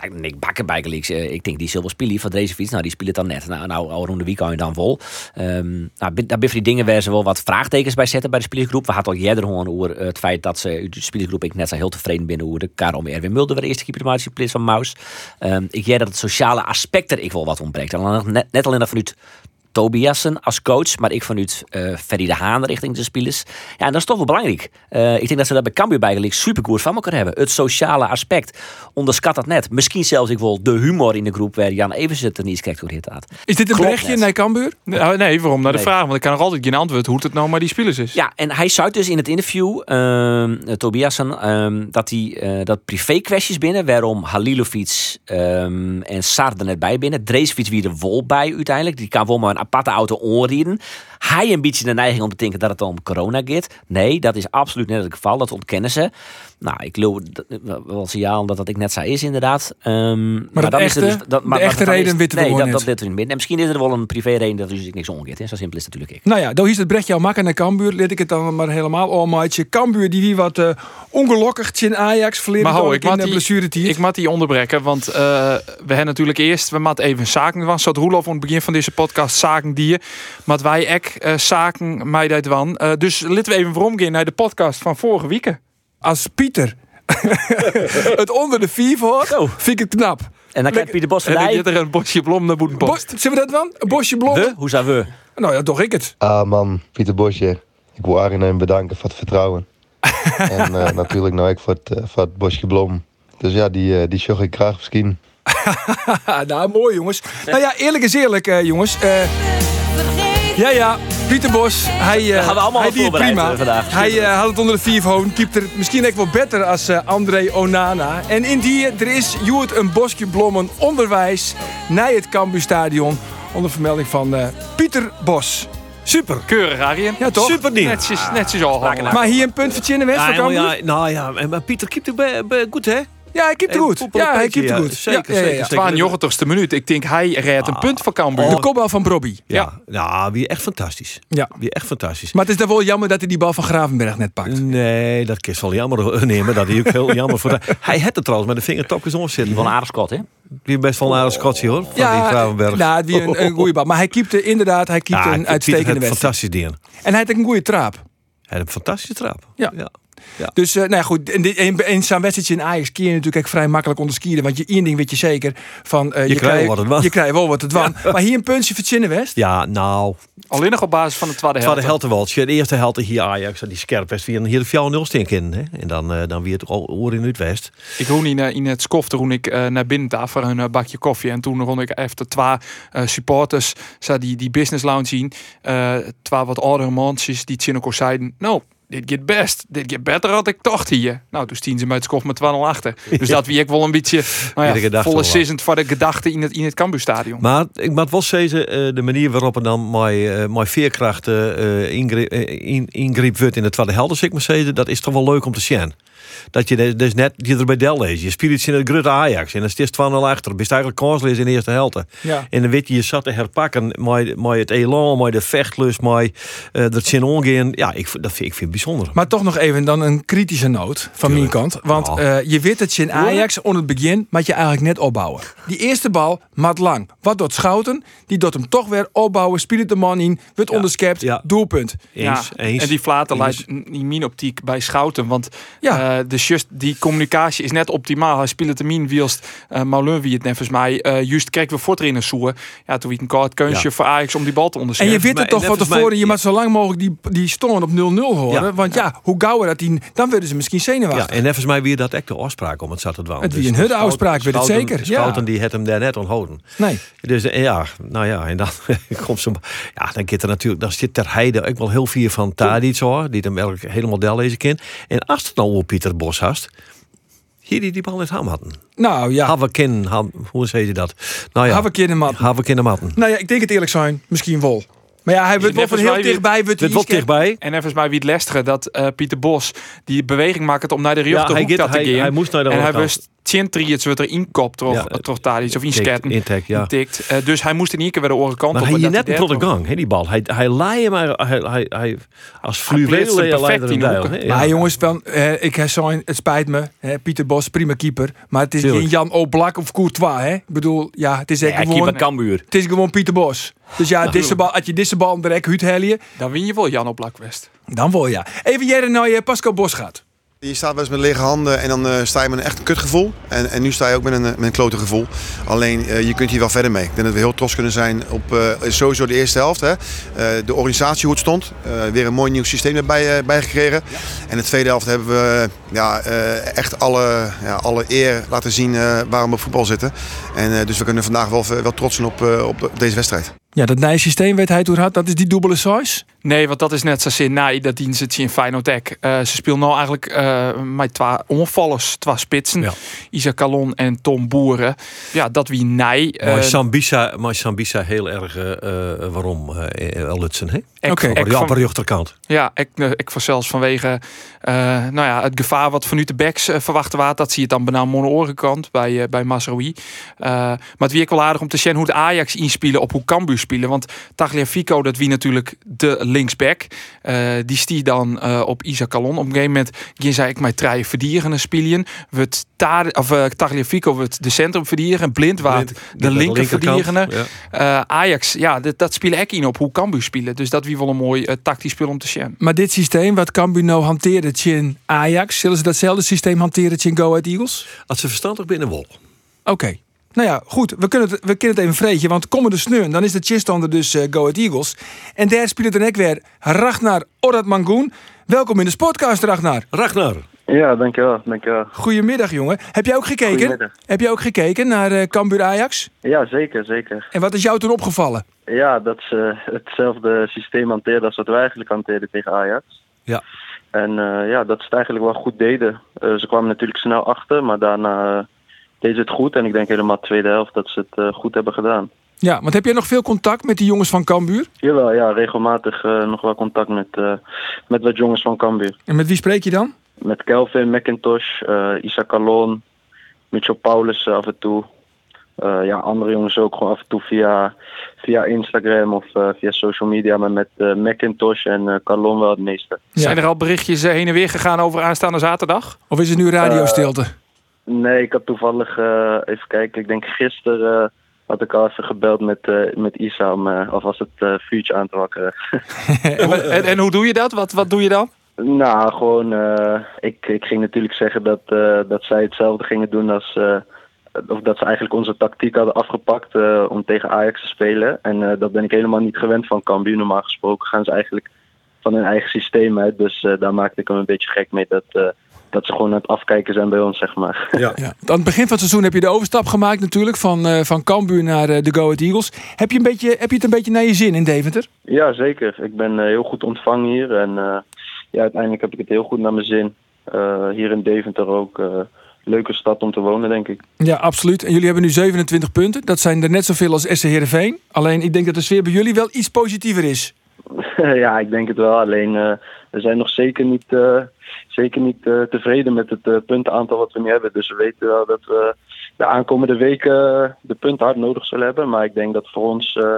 Nick Bakker bijgelijks, uh, ik denk die zullen spelen van deze fiets. Nou, die spelen dan net. Nou, nou al rond de week dan vol. Um, nou, daar ben die dingen waar ze wel wat vraagtekens bij zetten bij de spelersgroep. We hadden al eerder gewoon over het feit dat ze de spelersgroep ik net zo heel tevreden binnen hoe de Karel Erwin Mulder weer eerste keeper plaats van Maus. Ik jij dat het sociale aspect er ik wel wat ontbreekt. Dan net, net alleen dat vanuit Tobiasen als coach, maar ik vanuit uh, Ferry de Haan richting de spelers. Ja, en dat is toch wel belangrijk. Uh, ik denk dat ze dat bij Cambuur bijgelijk superkoers van elkaar hebben. Het sociale aspect. Onderschat dat net. Misschien zelfs ik wil de humor in de groep waar Jan Evers het er niet krijgt hoe dit gaat. Is dit een berichtje naar Cambuur? Nee, nee, waarom naar de nee. vraag? Want ik kan nog altijd geen antwoord hoe het nou maar die spelers is. Ja, en hij zei dus in het interview, uh, Tobiasen, um, dat hij uh, dat privé kwesties binnen, waarom Halilovic um, en net bij binnen. Dreesfiets wie er wol bij uiteindelijk. Die kan wel maar een Rabatte-Auto Ohrriden. Hij een beetje de neiging om te denken dat het om corona gaat. Nee, dat is absoluut net het geval. Dat ontkennen ze. Nou, ik geloof wel signaal dat dat ik net zei is inderdaad. Um, maar, maar dan echte, is er dus, dat, maar, de echte reden weten we nee, dat, niet. dat niet. En misschien is er wel een privé reden dat dus niks omgeet. Zo simpel is het natuurlijk ik. Nou ja, dan is het brechtje al makkelijk naar Cambuur. Let ik het dan maar helemaal ommaatje. Cambuur die wie wat uh, ongelukkig in Ajax verleden maar ho, ik in. Ik moet die onderbreken, want uh, we hebben natuurlijk eerst, we moeten even zaken van. Zat Roelof aan het begin van deze podcast zaken die je, maar wij ook uh, zaken mij dat van. Uh, dus laten we even vooromgaan naar de podcast van vorige week. Als Pieter het onder de vier hoort, Zo. vind ik het knap. En dan krijgt Pieter Bos En dan erbij. zit er een bosje blom naar Bo Boetenpost. zullen we dat dan? Een bosje? We? Hoe zou we? Nou ja, toch ik het. Ah man, Pieter Bosje. Ik wil Arjen bedanken voor het vertrouwen. en eh, natuurlijk nou ik voor het, eh, voor het bosje blom. Dus ja, die, eh, die ik graag misschien. Nou, mooi jongens. Nou ja, eerlijk is eerlijk, eh, jongens. Eh, ja, ja, Pieter Bos, hij, eh gaan we allemaal hij deed prima. vandaag. Hij eh, had het onder de vier hoon, keept er misschien ook wel beter als eh, André Onana. En in die, er is Joert een bosje blommen onderwijs naar het Cambuurstadion onder vermelding van eh, Pieter Bos. Super. Keurig, Arjen. Ja, toch? Super ding. Netjes, netjes al. Maar hier een punt voor Chinne West Ja, Cambuur? ja, nou ja, maar Pieter keept het goed, hè? Ja, hij keept er goed. Ja, hij keept ja. goed. Zeker, zeker, ja. zeker. 92ste minuut. Ik denk, hij redt een punt van Cambuur. De kopbal van Brobby. Ja, ja, wie echt fantastisch. Ja. Wie echt fantastisch. Maar het is dan wel jammer dat hij die bal van Gravenberg net pakt. Nee, dat is wel jammer nemen. Dat is ook heel jammer voor. Hij had het trouwens met de vingertopjes omzitten. Van aardig Scott, hè? Die best wel een aardig Scotje hoor. Van die Gravenberg. nou, die een, een goede bal. Maar hij keepte inderdaad, hij keepte Ja, een uitstekende had wedstrijd. fantastisch dingen. En hij had ook een goede trap. Hij had een fantastische trap. Ja. ja. Dus eh, nou ja, goed, in, in zo'n wedstrijdje in Ajax kun je natuurlijk vrij makkelijk onderskieren. Want je één ding weet je zeker van... eh, Je krijgt wat het was. Je krijgt wel wat het was. Maar hier een puntje voor Chinne West. Ja, nou, Alleen nog op basis van de tweede het helft. was de helftewaltje. De eerste helft hier Ajax, die scherp was, weer hier de 4-0 stink in. Hè? En dan, eh, dan weer het oor in het west. Ik roen in, in het skof toen ik eh, naar binnen daar voor een bakje koffie. En toen rond ik even twee eh, supporters zat die, die business lounge zien. Eh twee wat oudere mansjes die elkaar zeiden... Nou, dit gaat best. Dit gaat beter had ik toch hier. Nou, toen stien ze met het skof met 2-0 achter. Dus dat wie ik wel een beetje nou Ja, volle sissend voor de gedachten in het, in het Cambuurstadion. Maar ik moet wel zeggen, eh, de manier waarop er dan mijn, eh, mijn veerkracht eh, ingreep, eh, in, ingreep wordt in de tweede helft, zeg maar zeggen, dat is toch wel leuk om te zien. Dat je dus- net je er bij Del leest. Je speelt iets in het grote Ajax en dan is 2-0 achter. Ben je eigenlijk kansloos in de eerste helft. Ja. En dan weet je, je zat te herpakken met het elan, met de vechtlust, met uh, dat zin omgaan. Ja, ik, dat vind ik vind het bijzonder. Maar toch nog even dan een kritische noot van mijn kant. Want Ja. eh, je weet dat je in Ajax onder het begin moet je eigenlijk net opbouwen. Die eerste bal, mat lang. Wat doet Schouten? Die doet hem toch weer opbouwen. Speelt de man in, wordt onderschept, Ja. doelpunt. Eens, eens. En die flater Eens. leidt in mijn optiek bij Schouten. Want Ja. eh, dus just die communicatie is net optimaal. Hij speelt het min wielst uh, Maulun wie het net volgens mij. eh juist kregen we voortrainer zoeken. Ja, toen wie een kort kunstje Ja. voor Ajax om die bal te En onderscheppen. je weet het toch van tevoren, mij- je moet zo lang mogelijk die, die stoorn op 0-0 horen. Ja. Want ja, hoe gauwer dat die, dan worden ze misschien Ja, zenuwachtig. en even mij weer dat echt de afspraak om het zat het wel. Het wie een hudde afspraak, weet het Schouten- zeker, ja. Schouten die het hem daar net onthouden. Nee. Dus eh, ja, nou ja, en dan komt ze. Ja, dan zit er natuurlijk, dan zit ter heide ook wel heel veel van Tadic hoor, die hem eigenlijk helemaal del lezen kan. En als het nou op Pieter Bos hast, hier die die bal net ham hadden. Nou ja, Haverkin, ham, hoe zei je dat? Nou ja, Haverkin de mat. Haverkin de matten. Nou ja, ik denk het eerlijk zijn, misschien wel. Maar ja, hij wordt wel van heel dichtbij. wordt Dit hij wordt iets- dichtbij. En even bij wie het lastige dat eh, Pieter Bos die beweging maakt om naar de rechterhoek hij te gaat- hij- gaan. hij moest naar de En hij wist Tjentriets wordt er inkopt toch, Ja, toch daar iets of insketten. Intek, ja. Intikt. Eh, dus hij moest in één keer weer de oren kant Maar op. hij je dat net een tot de gang, hè, die bal. Hij, hij laai hem, hij, hij, hij, hij als Hij fluweel perfect in de hè, Maar ja. jongens, van, eh, ik het spijt me. Hè, Pieter Bos, prima keeper. Maar het is Tuurlijk. geen Jan Oblak of Courtois. Hè? Ik bedoel, ja, het is echt Ja, gewoon, keeper Cambuur. het is gewoon Pieter Bos. Dus ja, deze bal, als je deze bal direct Huut helje, Dan win je wel Jan op Blakwest. dan wil ja. Even jij naar je Pascal Bos gaat. Je staat wel eens met lege handen en dan eh, sta je met een echt kutgevoel. En, en nu sta je ook met een, eh, met een klote gevoel. Alleen eh, je kunt hier wel verder mee. Ik denk dat we heel trots kunnen zijn op sowieso de eerste helft. Hè. De organisatie hoe het stond. Weer een mooi nieuw systeem erbij bijgekregen. En de tweede helft hebben we ja, echt alle, ja, alle eer laten zien waarom we op voetbal zitten. En, dus we kunnen vandaag wel, wel trots zijn op, op deze wedstrijd. Ja, dat nieuwe systeem weet hij toen had. Dat is die dubbele size. Nee, want dat is net zoals in nee, dat dienen ze het in Feyenoord. Eh, ze speelt nou eigenlijk eh met twee onvallers, twee spitsen. Ja. Isaac Calon en Tom Boeren. Ja, dat wie. Maar eh, Sambisa, maar Sambisa heel erg eh, eh, waarom eh eh, Lutsen, hè? Oké. de rechterkant. Ja, ik, ik voor zelfs vanwege eh, nou ja, het gevaar wat vanuit de backs eh, verwacht wordt. Dat zie je dan bijna aan de orenkant bij, bij Masrowi. Eh, maar het wie ik wel aardig om te zien hoe het Ajax inspelen op hoe Cambuur spelen. Want Tagliafico, dat wie natuurlijk de linksback. eh, die stier dan eh, op Isa Calon. Op een gegeven moment ging zei ik mij treien verdieren spelen. Wordt Tar- of uh, Tagliafico wordt de centrum verdedigen. Blind waard Blind, de linker ja. Eh, Ajax, ja, dat, dat spelen ik in op hoe Cambuur spelen. Dus dat wie wel een mooi tactisch spel om te zien. Maar dit systeem wat Cambuur nou hanteert in Ajax, zullen ze datzelfde systeem hanteren in Go Ahead Eagles? Als ze verstandig binnen wol. Oké. Nou ja, goed. We kunnen het, we kunnen het even vreetje. Want komende sneun, dan is de chiststander dus eh, Go Ahead Eagles. En daar speelt er ook weer Ragnar Orad Mangoen. Welkom in de Sportcast, Ragnar. Ragnar. Ja, dankjewel, dankjewel. Goedemiddag, jongen. Heb jij ook gekeken? Heb jij ook gekeken naar eh Cambuur Ajax? Ja, zeker, zeker. En wat is jou toen opgevallen? Ja, dat ze hetzelfde systeem hanteerden als wat wij eigenlijk hanteerden tegen Ajax. Ja. En eh, ja, dat ze het eigenlijk wel goed deden. Eh, ze kwamen natuurlijk snel achter, maar daarna ze het goed. En ik denk helemaal de tweede helft dat ze het eh, goed hebben gedaan. Ja, want heb jij nog veel contact met die jongens van Cambuur? Jawel, ja, regelmatig eh, nog wel contact met, eh, met wat jongens van Cambuur. En met wie spreek je dan? Met Kelvin, McIntosh, eh Isa Calon, Mitchell Paulus af en toe. Eh, ja, andere jongens ook gewoon af en toe via, via Instagram of via social media. Maar met McIntosh en eh Calon wel het meeste. Zijn er al berichtjes heen en weer gegaan over aanstaande zaterdag? Of is het nu radiostilte? Nee, ik had toevallig, eh, even kijken, ik denk gisteren eh, had ik al even gebeld met, eh, met Isa om eh, alvast het eh, vuurtje aan te wakkeren. en, en, en hoe doe je dat? Wat, wat doe je dan? Nou, gewoon, eh, ik, ik ging natuurlijk zeggen dat, eh, dat zij hetzelfde gingen doen als. eh, of dat ze eigenlijk onze tactiek hadden afgepakt eh, om tegen Ajax te spelen. En eh, dat ben ik helemaal niet gewend van Cambuur. Normaal gesproken gaan ze eigenlijk van hun eigen systeem uit. Dus eh, daar maakte ik hem een beetje gek mee dat, eh, dat ze gewoon aan het afkijken zijn bij ons, zeg maar. Ja. Ja. Aan het begin van het seizoen heb je de overstap gemaakt natuurlijk van, eh van Cambuur naar eh, de Go Ahead Eagles. Heb je, een beetje, heb je het een beetje naar je zin in Deventer? Ja, zeker. Ik ben eh, heel goed ontvangen hier. En eh, ja, uiteindelijk heb ik het heel goed naar mijn zin. Eh, hier in Deventer ook. eh, leuke stad om te wonen, denk ik. Ja, absoluut. En jullie hebben nu 27 punten. Dat zijn er net zoveel als SC Heerenveen. Alleen ik denk dat de sfeer bij jullie wel iets positiever is. ja, ik denk het wel. Alleen eh, we zijn nog zeker niet, eh, zeker niet eh, tevreden met het eh, puntenaantal wat we nu hebben. Dus we weten wel dat we de aankomende weken de punten hard nodig zullen hebben. Maar ik denk dat voor ons eh,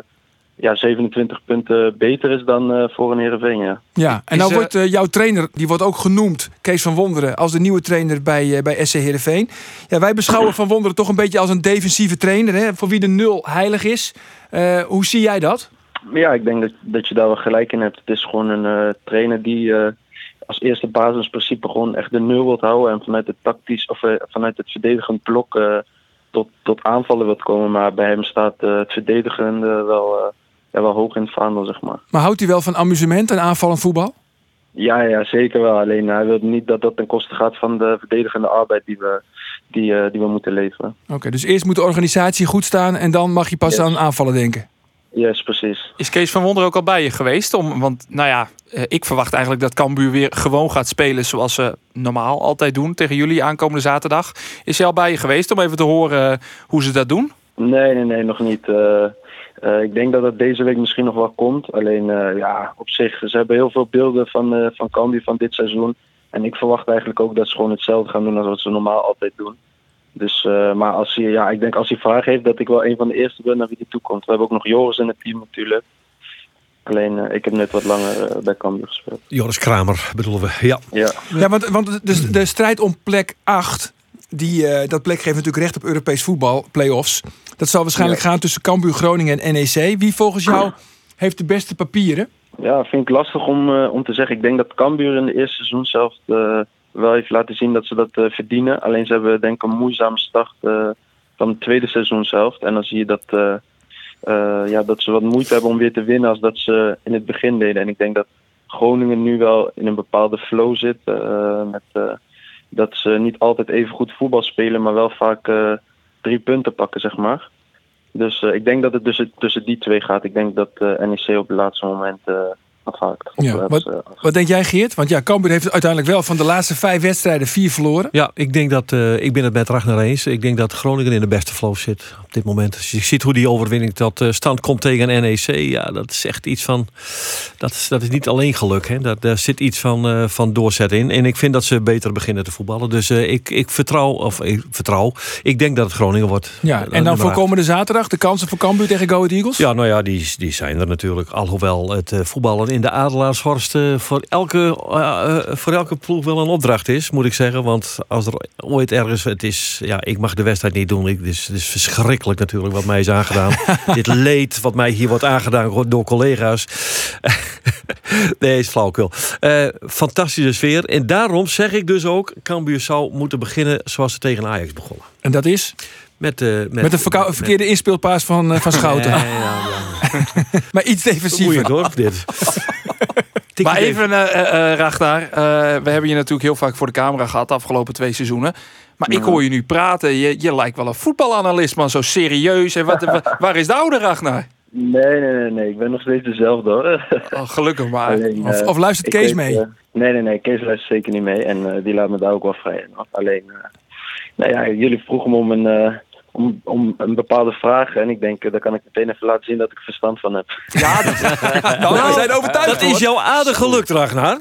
ja, 27 punten beter is dan eh, voor een Heerenveen. Ja. Ja, en Is, nou wordt jouw trainer, die wordt ook genoemd, Kees van Wonderen, als de nieuwe trainer bij, eh, bij SC Heerenveen. Ja, wij beschouwen Van Wonderen toch een beetje als een defensieve trainer, hè, voor wie de nul heilig is. Eh, hoe zie jij dat? Ja, ik denk dat, dat je daar wel gelijk in hebt. Het is gewoon een eh, trainer die eh, als eerste basisprincipe gewoon echt de nul wilt houden. En vanuit het tactisch of eh, vanuit het verdedigend blok tot, tot aanvallen wilt komen. Maar bij hem staat het verdedigende wel, ja, wel hoog in het vaandel, zeg maar. Maar houdt hij wel van amusement en aanvallend voetbal? Ja, ja, zeker wel. Alleen hij wil niet dat dat ten koste gaat van de verdedigende arbeid die we, die, die we moeten leveren. Oké, dus eerst moet de organisatie goed staan en dan mag je pas Yes. aan aanvallen denken. Yes, precies. Is Kees van Wonder ook al bij je geweest? Om, want nou ja, eh, ik verwacht eigenlijk dat Cambuur weer gewoon gaat spelen zoals ze normaal altijd doen tegen jullie aankomende zaterdag. Is hij al bij je geweest om even te horen eh, hoe ze dat doen? Nee, nee, nee, nog niet. Eh, ik denk dat het deze week misschien nog wel komt. Alleen, ja, op zich, ze hebben heel veel beelden van, van Cambuur van dit seizoen. En ik verwacht eigenlijk ook dat ze gewoon hetzelfde gaan doen als wat ze normaal altijd doen. Dus, eh, maar als hij, ja, ik denk als hij vraag heeft dat ik wel een van de eerste ben naar wie hij toekomt. We hebben ook nog Joris in het team natuurlijk. Alleen, eh, ik heb net wat langer eh, bij Cambuur gespeeld. Joris Kramer bedoelen we. Ja. Ja, Ja, want, want de, de strijd om plek 8, die, eh, dat plek geeft natuurlijk recht op Europees voetbal, play-offs. Dat zal waarschijnlijk Ja. gaan tussen Cambuur, Groningen en NEC. Wie volgens jou heeft de beste papieren? Ja, vind ik lastig om, eh, om te zeggen. Ik denk dat Cambuur in de eerste seizoen zelf eh, wel heeft laten zien dat ze dat eh, verdienen. Alleen ze hebben denk ik een moeizame start eh, van het tweede seizoen zelf. En dan zie je dat, eh, ja, dat ze wat moeite hebben om weer te winnen als dat ze in het begin deden. En ik denk dat Groningen nu wel in een bepaalde flow zit. met, dat ze niet altijd even goed voetbal spelen, maar wel vaak drie punten pakken, zeg maar. Dus ik denk dat het tussen, tussen die twee gaat. Ik denk dat eh, NEC op het laatste moment afhaakt. Ja, wat, wat denk jij, Geert? Want ja, Cambuur heeft uiteindelijk wel van de laatste vijf wedstrijden vier verloren. Ja, ik denk dat eh, ik ben het met Ragnar eens. Ik denk dat Groningen in de beste flow zit op dit moment. Als je ziet hoe die overwinning tot eh, stand komt tegen NEC, ja, dat is echt iets van. Dat is, dat is niet alleen geluk, hè. Dat, daar zit iets van, eh, van doorzetten in. En ik vind dat ze beter beginnen te voetballen. Dus eh, ik, ik vertrouw, of ik vertrouw, ik denk dat het Groningen wordt. Ja, en dan voor komende zaterdag de kansen voor Cambuur tegen Go Ahead Eagles? Ja, nou ja, die, die zijn er natuurlijk. Alhoewel het eh, voetballen in de Adelaarshorst eh, voor, elke, eh, voor elke ploeg wel een opdracht is, moet ik zeggen. Want als er ooit ergens, het is, ja, ik mag de wedstrijd niet doen. Ik, het, is, het is verschrikkelijk natuurlijk wat mij is aangedaan. Dit leed wat mij hier wordt aangedaan door collega's. nee, is flauwkul. Eh fantastische sfeer. En daarom zeg ik dus ook, Cambuur zou moeten beginnen zoals ze tegen Ajax begonnen. En dat is? Met, eh Met, een verkeerde inspeelpaas van, eh, van Schouten. Nee, ja, ja. maar iets defensiever. Hoor, dit. Maar even, eh eh, eh, Ragnar. eh, we hebben je natuurlijk heel vaak voor de camera gehad de afgelopen twee seizoenen. Maar ik hoor je nu praten. Je, je lijkt wel een voetbalanalist, man. Zo serieus. En wat, wa- waar is de oude Ragnar? Nee, nee, nee, nee. Ik ben nog steeds dezelfde hoor. Oh, gelukkig maar. Alleen, Of- of luistert Kees weet, mee? nee, nee, nee. Kees luistert zeker niet mee. En eh, die laat me daar ook wel vrij. Alleen, eh, nou ja, jullie vroegen me om een, eh, om, om een bepaalde vraag. En ik denk, eh, daar kan ik meteen even laten zien dat ik er verstand van heb. Ja, dat, Nou, we zijn overtuigd Dat is hoor. jou aardig gelukt, Ragnar.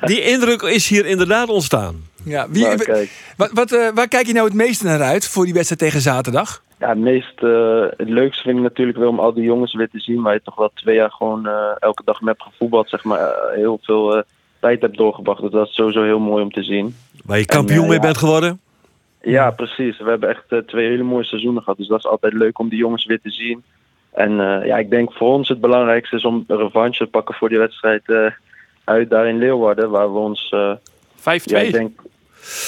Die indruk is hier inderdaad ontstaan. Ja, wie, Nou, kijk. wat, wat, eh, waar kijk je nou het meeste naar uit voor die wedstrijd tegen zaterdag? Ja, het meest, eh, het leukste vind ik natuurlijk wel om al die jongens weer te zien. Waar je toch wel twee jaar gewoon eh, elke dag mee hebt gevoetbald. Zeg maar, heel veel eh, tijd hebt doorgebracht. Dus dat is sowieso heel mooi om te zien. Waar je kampioen En, mee ja. bent geworden. Ja, precies. We hebben echt eh, twee hele mooie seizoenen gehad. Dus dat is altijd leuk om die jongens weer te zien. En eh, ja, ik denk voor ons het belangrijkste is om een revanche te pakken voor die wedstrijd eh, uit daar in Leeuwarden. Waar we ons, eh, 5-2. ja, ik denk,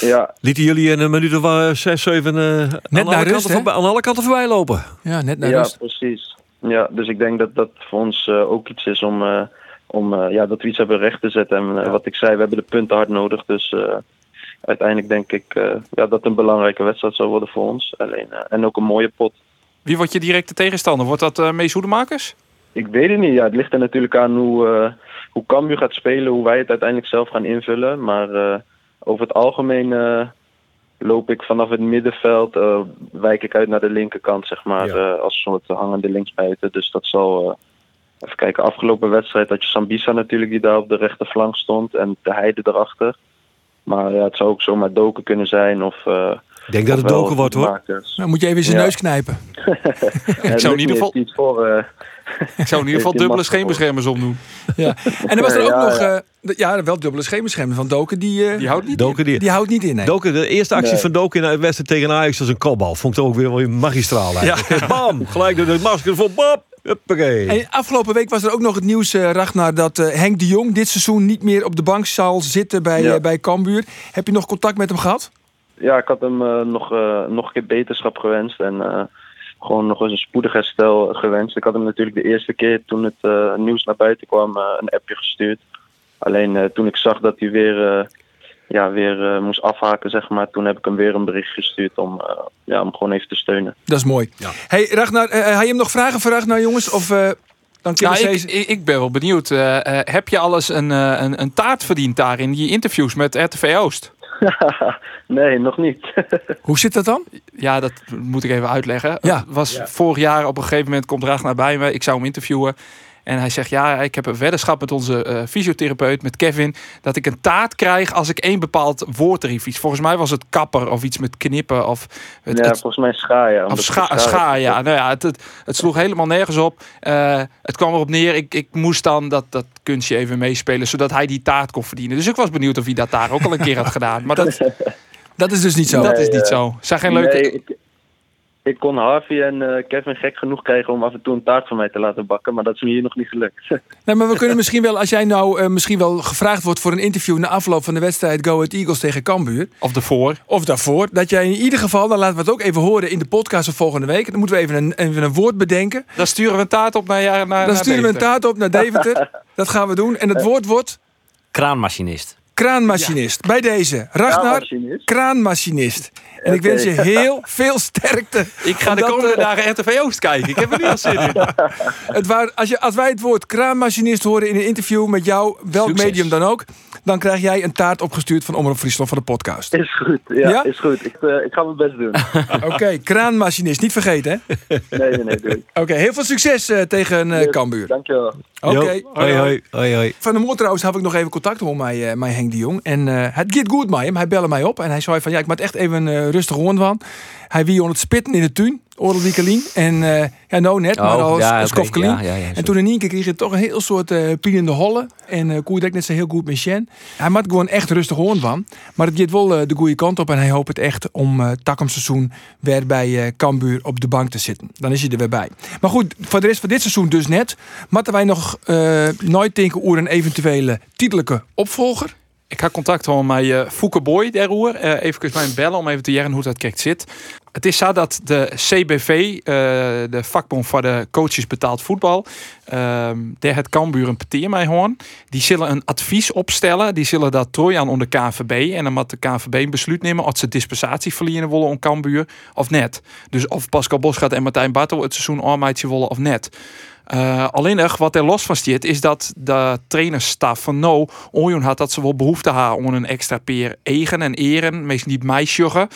ja, Lieten jullie in een minuut of eh, zes, zeven eh, aan, naar alle rust, aan alle kanten voorbij lopen. Ja, net naar ja rust. precies. Ja, dus ik denk dat dat voor ons eh, ook iets is om, eh, om eh, ja, dat we iets hebben recht te zetten. En wat ik zei, we hebben de punten hard nodig. Dus eh, uiteindelijk denk ik eh, ja, dat het een belangrijke wedstrijd zal worden voor ons. Alleen, eh, en ook een mooie pot. Wie wordt je directe tegenstander? Wordt dat eh Mees Hoedemakers? Ik weet het niet. Ja, het ligt er natuurlijk aan hoe, eh hoe Cambuur gaat spelen, hoe wij het uiteindelijk zelf gaan invullen. Maar over het algemeen loop ik vanaf het middenveld, wijk ik uit naar de linkerkant, zeg maar, Ja. als soort hangende linksbuiten. Dus dat zal, even kijken, afgelopen wedstrijd had je Sambisa natuurlijk die daar op de rechterflank stond en de Heide erachter. Maar ja, het zou ook zomaar Doken kunnen zijn of... eh, Ik denk dat het doken wordt hoor. Makers. Nou, moet je even zijn Ja. neus knijpen. Ja, zou in ieder geval- het voor, eh, Ik zou in ieder geval dubbele scheenbeschermers omdoen. Ja. En dan was er ook Ja, nog... ja. eh, ja, wel dubbele schemerschermen van Doken. Die, eh, Die houdt niet. Doken die, die houdt niet in. Nee. Doken, de eerste actie Nee. van Doken in de wedstrijd tegen Ajax was een kopbal. Vond ik ook weer wel magistraal eigenlijk. Bam! Gelijk door de masker voor Bob. Huppakee. En afgelopen week was er ook nog het nieuws, eh Ragnar, dat eh, Henk de Jong dit seizoen niet meer op de bank zal zitten bij, Ja. eh, bij Cambuur. Heb je nog contact met hem gehad? ja, ik had hem eh, nog, eh, nog een keer beterschap gewenst en eh, gewoon nog eens een spoedig herstel gewenst. Ik had hem natuurlijk de eerste keer toen het eh, nieuws naar buiten kwam eh, een appje gestuurd. Alleen eh, toen ik zag dat hij weer, eh, ja, weer eh, moest afhaken, zeg maar, toen heb ik hem weer een bericht gestuurd om, eh, ja, om gewoon even te steunen. Dat is mooi. Hey Ragnar, had je hem nog vragen voor Ragnar, jongens? Of eh, dan Nou, ik, ik, ik ben wel benieuwd. Eh, eh, heb je alles een, eh, een, een taart verdiend daar in die interviews met RTV Oost? nee, nog niet. Hoe zit dat dan? Ja, dat moet ik even uitleggen. Ja. Het was vorig jaar op een gegeven moment komt Ragnar bij me. Ik zou hem interviewen. En hij zegt, ja, ik heb een weddenschap met onze eh, fysiotherapeut, met Kevin, dat ik een taart krijg als ik één bepaald woord erin fiets. Volgens mij was het kapper of iets met knippen of het, ja, het- volgens mij scha, ja. of scha, het scha, ja. Nou ja, het, het, het sloeg helemaal nergens op. Eh, het kwam erop neer, ik, ik moest dan dat, dat kunstje even meespelen, zodat hij die taart kon verdienen. Dus ik was benieuwd of hij dat daar ook al een keer had gedaan. Maar dat, Dat is dus niet zo. dat is niet eh, zo. Zijn geen leuke... Nee, ik, ik kon Harvey en eh, Kevin gek genoeg krijgen om af en toe een taart van mij te laten bakken, maar dat is me hier nog niet gelukt. Nee, maar we kunnen misschien wel, als jij nou eh, misschien wel gevraagd wordt voor een interview na afloop van de wedstrijd Go Ahead Eagles tegen Cambuur. Of de voor. Of daarvoor. Dat jij in ieder geval, dan laten we het ook even horen in de podcast van volgende week. Dan moeten we even een, even een woord bedenken. Dan sturen we een taart op naar, naar, naar Dan sturen we een taart op naar Deventer. Dat gaan we doen. En het woord wordt Kraanmachinist. Kraanmachinist. Bij deze. Ragnar, Kraanmachinist. kraanmachinist. En ik wens je heel veel sterkte. Ik ga de komende eh, dagen RTV Oost kijken. Ik heb er al zin in. Het waar, als, je, als wij het woord kraanmachinist horen in een interview met jou, welk Succes. medium dan ook, dan krijg jij een taart opgestuurd van Omroep Friesland van de podcast. Is goed, ja, Ja? is goed. Ik, eh, ik ga mijn best doen. Oké, kraanmachinist, niet vergeten hè? Nee, nee, nee. doe ik. Oké, heel veel succes eh, tegen eh Cambuur. Dankjewel. Oké. Hoi, hoi, hoi, hoi. Van de moeder trouwens heb ik nog even contact met mij, eh, met Henk de Jong. En eh, het gaat goed met hem. Hij belde mij op en hij zei van ja, ik moet echt even rustig hoorn van. Hij wie aan het spitten in de tuin, kalien. En eh, ja, nou net, maar Oh, al ja, ja, oké. skofkalien. Ja, ja, ja, en toen in één keer kreeg je toch een heel soort eh pien in de holle. En uh, koe net zo heel goed met Sjen. Hij moet gewoon echt rustig hoorn van. Maar het gaat wel eh, de goede kant op. En hij hoopt het echt om uh, takkumseizoen weer bij eh Cambuur op de bank te zitten. Dan is hij er weer bij. Maar goed, voor de rest van dit seizoen dus net. Moeten wij nog eh, nooit denken over een eventuele titellijke opvolger? Ik ga contact houden met uh, Fouke Boy daarover. Uh, even mij bellen om even te jaren hoe dat kijkt zit. Het is zo dat de CBV, uh, de vakbond voor de coaches betaald voetbal, uh, het Cambuur een peteer mee hoorn. Die zullen een advies opstellen. Die zullen dat trooien aan onder KVB. En dan moet de KVB een besluit nemen of ze dispensatie verliezen willen om Cambuur of net. Dus of Pascal Bosgaard en Martijn Bartel het seizoen aanmeidje willen of net. Uh, alleen nog wat er los van staat, is dat de trainersstaf van No onjoen had dat ze wel behoefte hadden om een extra peer eigen en eren, meestal niet meisjuggen.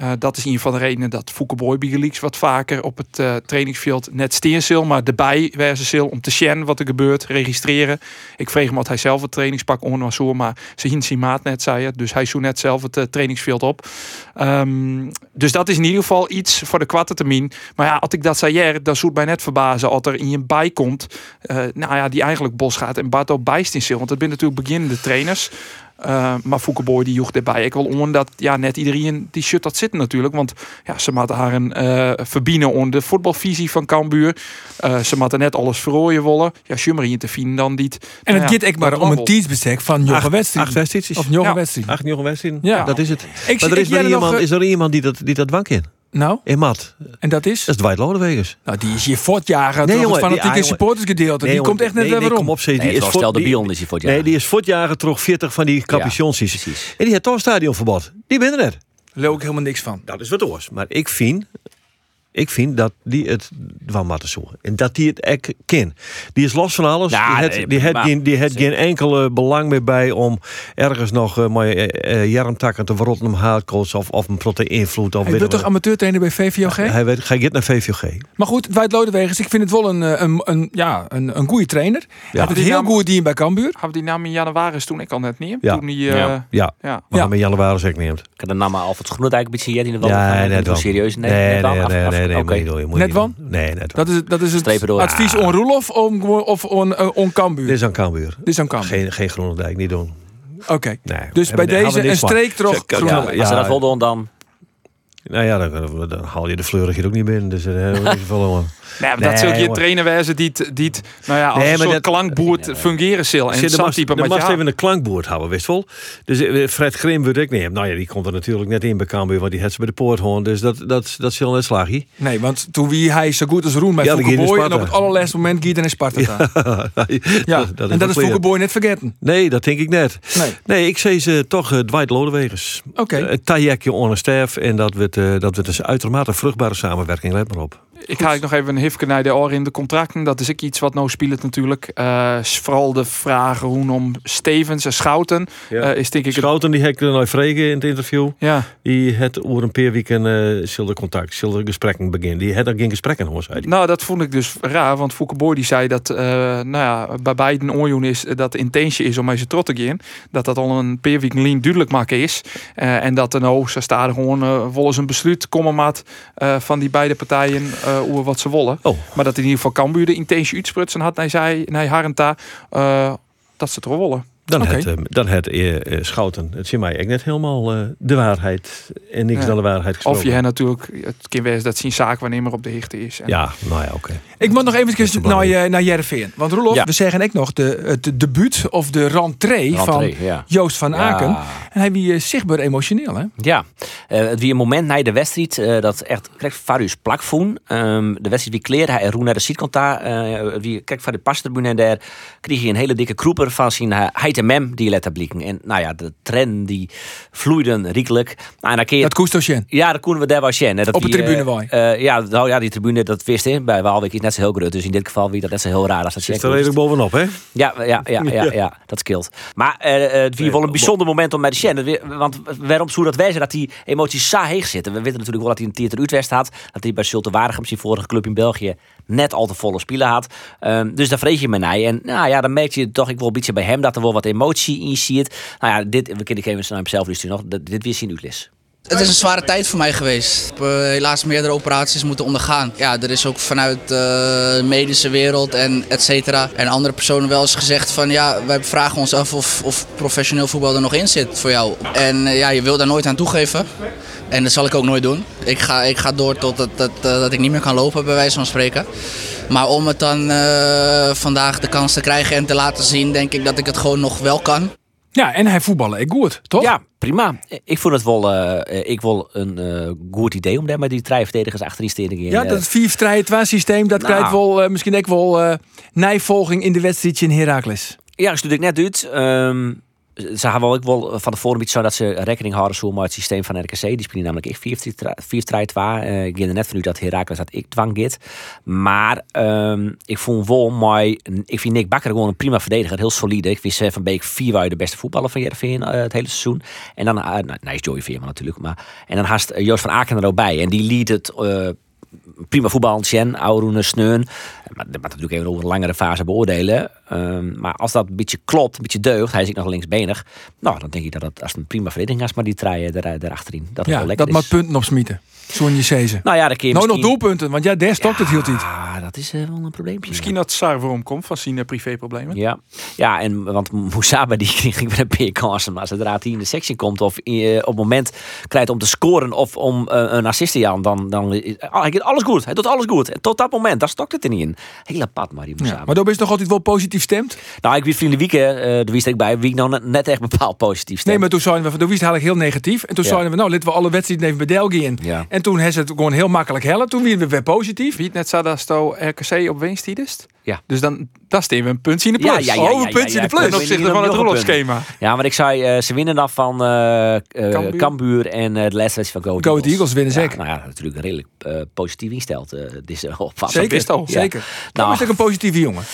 Uh, dat is een van de redenen dat Fouke Boy Bigelieks wat vaker op het uh, trainingsveld net steenzil, maar erbij wijzen om te zien wat er gebeurt, registreren. Ik vreeg hem wat hij zelf het trainingspak on was maar ze zijn maat net zei het, dus hij zoekt net zelf het uh, trainingsveld op. Um, dus dat is in ieder geval iets voor de kwarte termijn. Maar ja, als ik dat zei, ja, dan het mij net verbazen als er in je bij komt, nou ja, die eigenlijk bos gaat en Bart ook bijst in want het zijn natuurlijk beginnende trainers. Uh, maar Foukeboy die joeg erbij. Ik wil om dat ja, net iedereen die shut dat zitten natuurlijk. Want ja, ze moeten haar een uh, verbinden onder de voetbalvisie van Cambuur. Uh, ze moeten net alles verrooien willen. Ja, Schummer hier te vinden dan niet. En het nou gaat echt maar om een dienstbestek van jonge wedstrijden. Acht wedstrijdjes. Of jonge ja. wedstrijden. Acht. Ja. Dat is het. Ik, maar er is, ik, er nog, iemand, is er iemand die dat, die dat wank in? Nou? In mat. En dat is? Dat is Dwight Lodewegers. Nou, die is hier voortjager nee, jongen, het fanatieke die, supportersgedeelte. Nee, die komt echt net nee, weer nee, kom op, die, nee, is voor, de Bion is hij voortjager. Nee, die is voortjager terug 40 van die kampioensies. Ja, en die heeft toch een stadionverbod. Die ben er net. Daar loop ik helemaal niks van. Dat is wat oors. Maar ik vind, ik vind dat die het van moeten zoeken. En dat die het echt kan. Die is los van alles. Ja, die heeft, nee, die geen, die geen enkele belang meer bij om ergens nog uh, mooie uh, jarmtakken te verrotten om haatkoos of, of een proteïnvloed. Of Hij ik toch amateurtrainer bij VVOG? wat. Hij, weet, gaat naar VVOG. Maar goed, Dwight Lodewegers, ik vind het wel een, eh, een, een, ja, een, een goede trainer. Hij Ja. heeft het heel goed dien bij Cambuur. Hebben die naam in januari toen ik al net niet. Ja. Toen die, uh, Ja. ja. Ja, Ja. maar Ja. met januari zeg ik neemt. Ik had de naam Alfred Groenendijk een beetje in de wel. Ja, wel. serieus. Nee, nee, wel. nee, nee, oké. moet je moet Net doen. Nee, net wel. Dat is, dat is het door. advies Ja. on Roelof om, of on, uh, on. Dit is aan Cambuur. Dit is aan Cambuur. Geen, geen Groenendijk, niet doen. Oké. Nee, Dus bij deze een van. streek terug. Ze- ja. Als ze dat wel doen, dan... Nou ja, dan, dan haal je de fleurig ook niet binnen. Dus daar hebben we niet zoveel aan. Nee, maar Nee, dat zul je trainer wijzen die, die het, nou ja, als Nee, een soort dat- klankboert fungeren zal. En mag, type mag even een klankboord houden, wist wel. Dus eh, Fred Grim wordt ik nemen. Nou ja, die komt er natuurlijk net in bij Cambuur, want die heeft ze bij de poort gewoon. Dus dat, dat, dat zal net slagje. Nee, want toen wie hij zo goed als Roen bij Ja, Boy en op het allerlaatste moment giet naar Sparta. Ja, ja. dat, dat en dat is wel Boy net vergeten. Nee, dat denk ik net. Nee. Nee, ik zie ze toch uh, Dwight Lodewegers. Oké. Een tajekje on een sterf. En dat wordt, uh, dat wordt dus uitermate vruchtbare samenwerking. Let maar op. Ik ga ik nog even een hifke naar de oor in de contracten. Dat is ook iets wat nou speelt natuurlijk. Uh, vooral de vragen hoe om Stevens en Schouten. Ja. Uh, is denk ik Schouten die ik nooit vregen in het interview. Ja, Die het over een paar weken uh, zullen contact, zullen gesprekken beginnen. Die had er geen gesprekken hoor, zei hij. nou dat vond ik dus raar. Want Fouke Boy die zei dat nou ja, bij beiden oorjoen is dat de intentie is om mee ze trot te gaan. Dat dat al een paar weken lien duidelijk maken is. En dat er nou, ze staan gewoon uh, volgens een besluit komen maat van die beide partijen uh, over wat ze willen. Oh. Maar dat in ieder geval Cambuur de intentie uitsprutsen had. Hij zei, nee, Harenta, uh, dat ze het wel willen. Dan het, uh, dan het uh, Schouten. Het is mij echt net helemaal uh, de waarheid en niks Ja. dan de waarheid gesproken. Of je hebt natuurlijk, het kan wezen dat zijn zaakwaarnemer op de hichte is. En Ja, nou ja, oké. Ik moet nog even naar, naar Jereveen. Want Roelof, Ja. we zeggen ook nog de, het debuut of de rentree, Rentree, van ja. Joost van Ja. Aken. En hij wie zichtbaar emotioneel, hè? Ja, uh, het wie een moment na de wedstrijd uh, dat echt kreeg Farius plakvoen. Um, de wedstrijd wie kleerde hij Roen naar de daar. Uh, wie kijk van de pastribune en daar kreeg hij een hele dikke kroeper van zijn heid en mem die letter blikken. En nou ja, de trend die vloeiden riekelijk. Nou, en keer, dat koest Ja, dat konden we daar wel zien. Op de tribune wij. ja, nou ja, die tribune dat wist in. Bij Waalwijk is net zo heel groot. Dus in dit geval wie dat net zo heel raar als dat Zit er redelijk bovenop, hè? Ja, ja, ja, ja, ja, dat scheelt. Maar het wie wel een bijzonder moment om met de Want waarom zou dat wijzen dat die emoties zo heeg zitten? We weten natuurlijk wel dat hij een Theater Utrecht had. Dat hij bij Zulte Waregem, zijn vorige club in België, net al te volle spelen had. Um, dus daar vrees je me naar. En nou ja, dan merk je toch ik wel een beetje bij hem dat er wel wat emotie in zit. Nou ja, dit, we kunnen even naar hemzelf dus nog. Dit weer zien Utrecht. Het is een zware tijd voor mij geweest. Ik heb uh, helaas meerdere operaties moeten ondergaan. Ja, er is ook vanuit eh, de medische wereld en et cetera. En andere personen wel eens gezegd van ja, wij vragen ons af of, of professioneel voetbal er nog in zit voor jou. En uh, ja, je wil daar nooit aan toegeven. En dat zal ik ook nooit doen. Ik ga, ik ga door tot dat, dat, dat ik niet meer kan lopen, bij wijze van spreken. Maar om het dan vandaag de kans te krijgen en te laten zien, denk ik dat ik het gewoon nog wel kan. Ja, en hij voetballen ik goed, toch? Ja, prima. Ik vond het wel, uh, ik wel een uh, goed idee om daar met die drie verdedigers achterin te in. Ja, dat 4 2 systeem, dat nou. krijgt wel uh, misschien ook wel nijvolging in de wedstrijd in Heracles. Ja, dat ik net uit. Um, ze hebben ook wel van tevoren iets zo dat ze rekening houden zo met het systeem van RKC. Die spelen namelijk ik 4 3 2 Ik ging net van u dat Herakles dat ik dwang git. Maar um, ik vond wel mooi. Ik vind Nick Bakker gewoon een prima verdediger. Heel solide. Ik vind Van Beek vier de beste voetballer van Jereveen uh, het hele seizoen. En dan, uh, nou, is Joey Veerman natuurlijk. Maar, en dan haast Joost van Aken er ook bij. En die liet het... Prima voetbal, Chen, Auroene, Sneun. Maar dat moet natuurlijk even over een langere fase beoordelen. Um, maar als dat een beetje klopt, een beetje deugt, hij is nog linksbenig. Nou, dan denk ik dat het als een prima verdediging is, maar die treien er, erachterin. Dat ja, wel lekker dat maakt punten op smieten. Zo'n je Sezen. Nou ja, dan kun je nou, misschien... nog doelpunten, want ja, daar stokt het hield niet. Ja, dat is uh, wel een probleempje. Misschien dat Sar waarom komt van zijn privéproblemen. Ja. ja, en want Moussaba die kreeg ik met een kansen. Maar zodra hij in de sectie komt of uh, op het moment krijgt om te scoren of om uh, een assist te aan, dan, dan oh, hij doet alles goed. Hij doet alles goed. En tot dat moment, daar stokt het er niet in. Hele pad, maar die Moussaba. Ja, maar dan is nog altijd wel positief stemt? Nou, ik weet vrienden Wieke, uh, daar wist ik bij, wie ik nou net echt bepaald positief stemt. Nee, maar toen zeiden we, toen wist eigenlijk heel negatief. En toen ja. zeiden we, nou, laten we alle wedstrijden even bij Delgi in. Ja. En toen heeft het gewoon heel makkelijk hellen. Toen weer weer positief. Wie net zei dat RKC op winst Ja. Dus dan dat is even een puntje in de plus. Ja, ja, ja, oh, een puntje in de plus. Ten opzichte van het rollenschema. Ja, maar ik zei, uh, ze winnen dan van uh, uh, Cambuur en de laatste van Go, Go Eagles. Eagles winnen zeker. Nou ja, natuurlijk redelijk positief ingesteld. dit is opvast. Zeker, zeker. Nou, is ook een positieve jongen.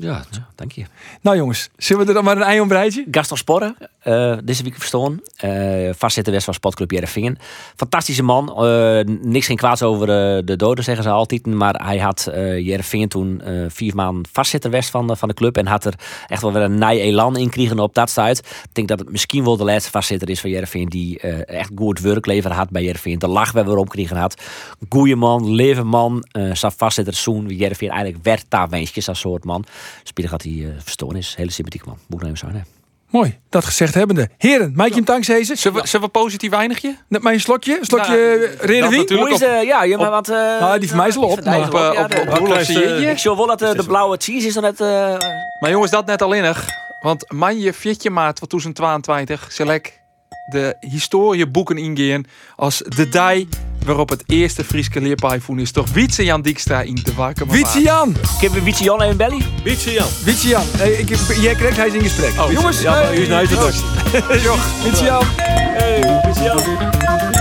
Ja, dank je. Nou jongens, zullen we er dan maar een ei om breidje? Gaston Sporre, uh, deze week verstoren. Uh, vastzitter van Sportclub Jerevingen. Fantastische man. Uh, niks geen kwaads over de doden, zeggen ze altijd. Maar hij had uh, Jerevingen toen vier maanden vastzitter west van de, van de club. En had er echt wel weer een nij elan in kregen op dat stuit. Ik denk dat het misschien wel de laatste vastzitter is van Jereveen die echt goed werklever had bij Jereveen. De lach we weer omkregen had. Goeie man, leven man. Uh, vastzitter zoen. Jereveen eigenlijk werd daar als soort man. Spieler had hij uh, verstoren is. Hele sympathiek man. Moet zijn. Mooi, dat gezegd hebbende. Heren, maak je hem dankzij Zullen we, zullen we positief eindigen? Net mijn slokje, een slokje nou? Hoe is uh, ja, ja, maar wat... Uh, nou, die van mij is al op. Maar. Op, uh, op, op, op, op, ik zou wel dat de blauwe cheese is dan net... Maar jongens, dat net alleenig. Want manje 4 maart 2022 select de historieboeken ingaan als de dag waarop het eerste Frieske leerpijfoen is. Toch Wietse Jan Dijkstra in de wakker. Wietse Jan! Ik heb Wietse Jan even belly. Wietse Jan. Wietse Jan. Hey, ik, jij krijgt hij is in gesprek. Oh, Jongens, ja, hey, is nou uit de Wietse Jan. Hey, Wietse Jan.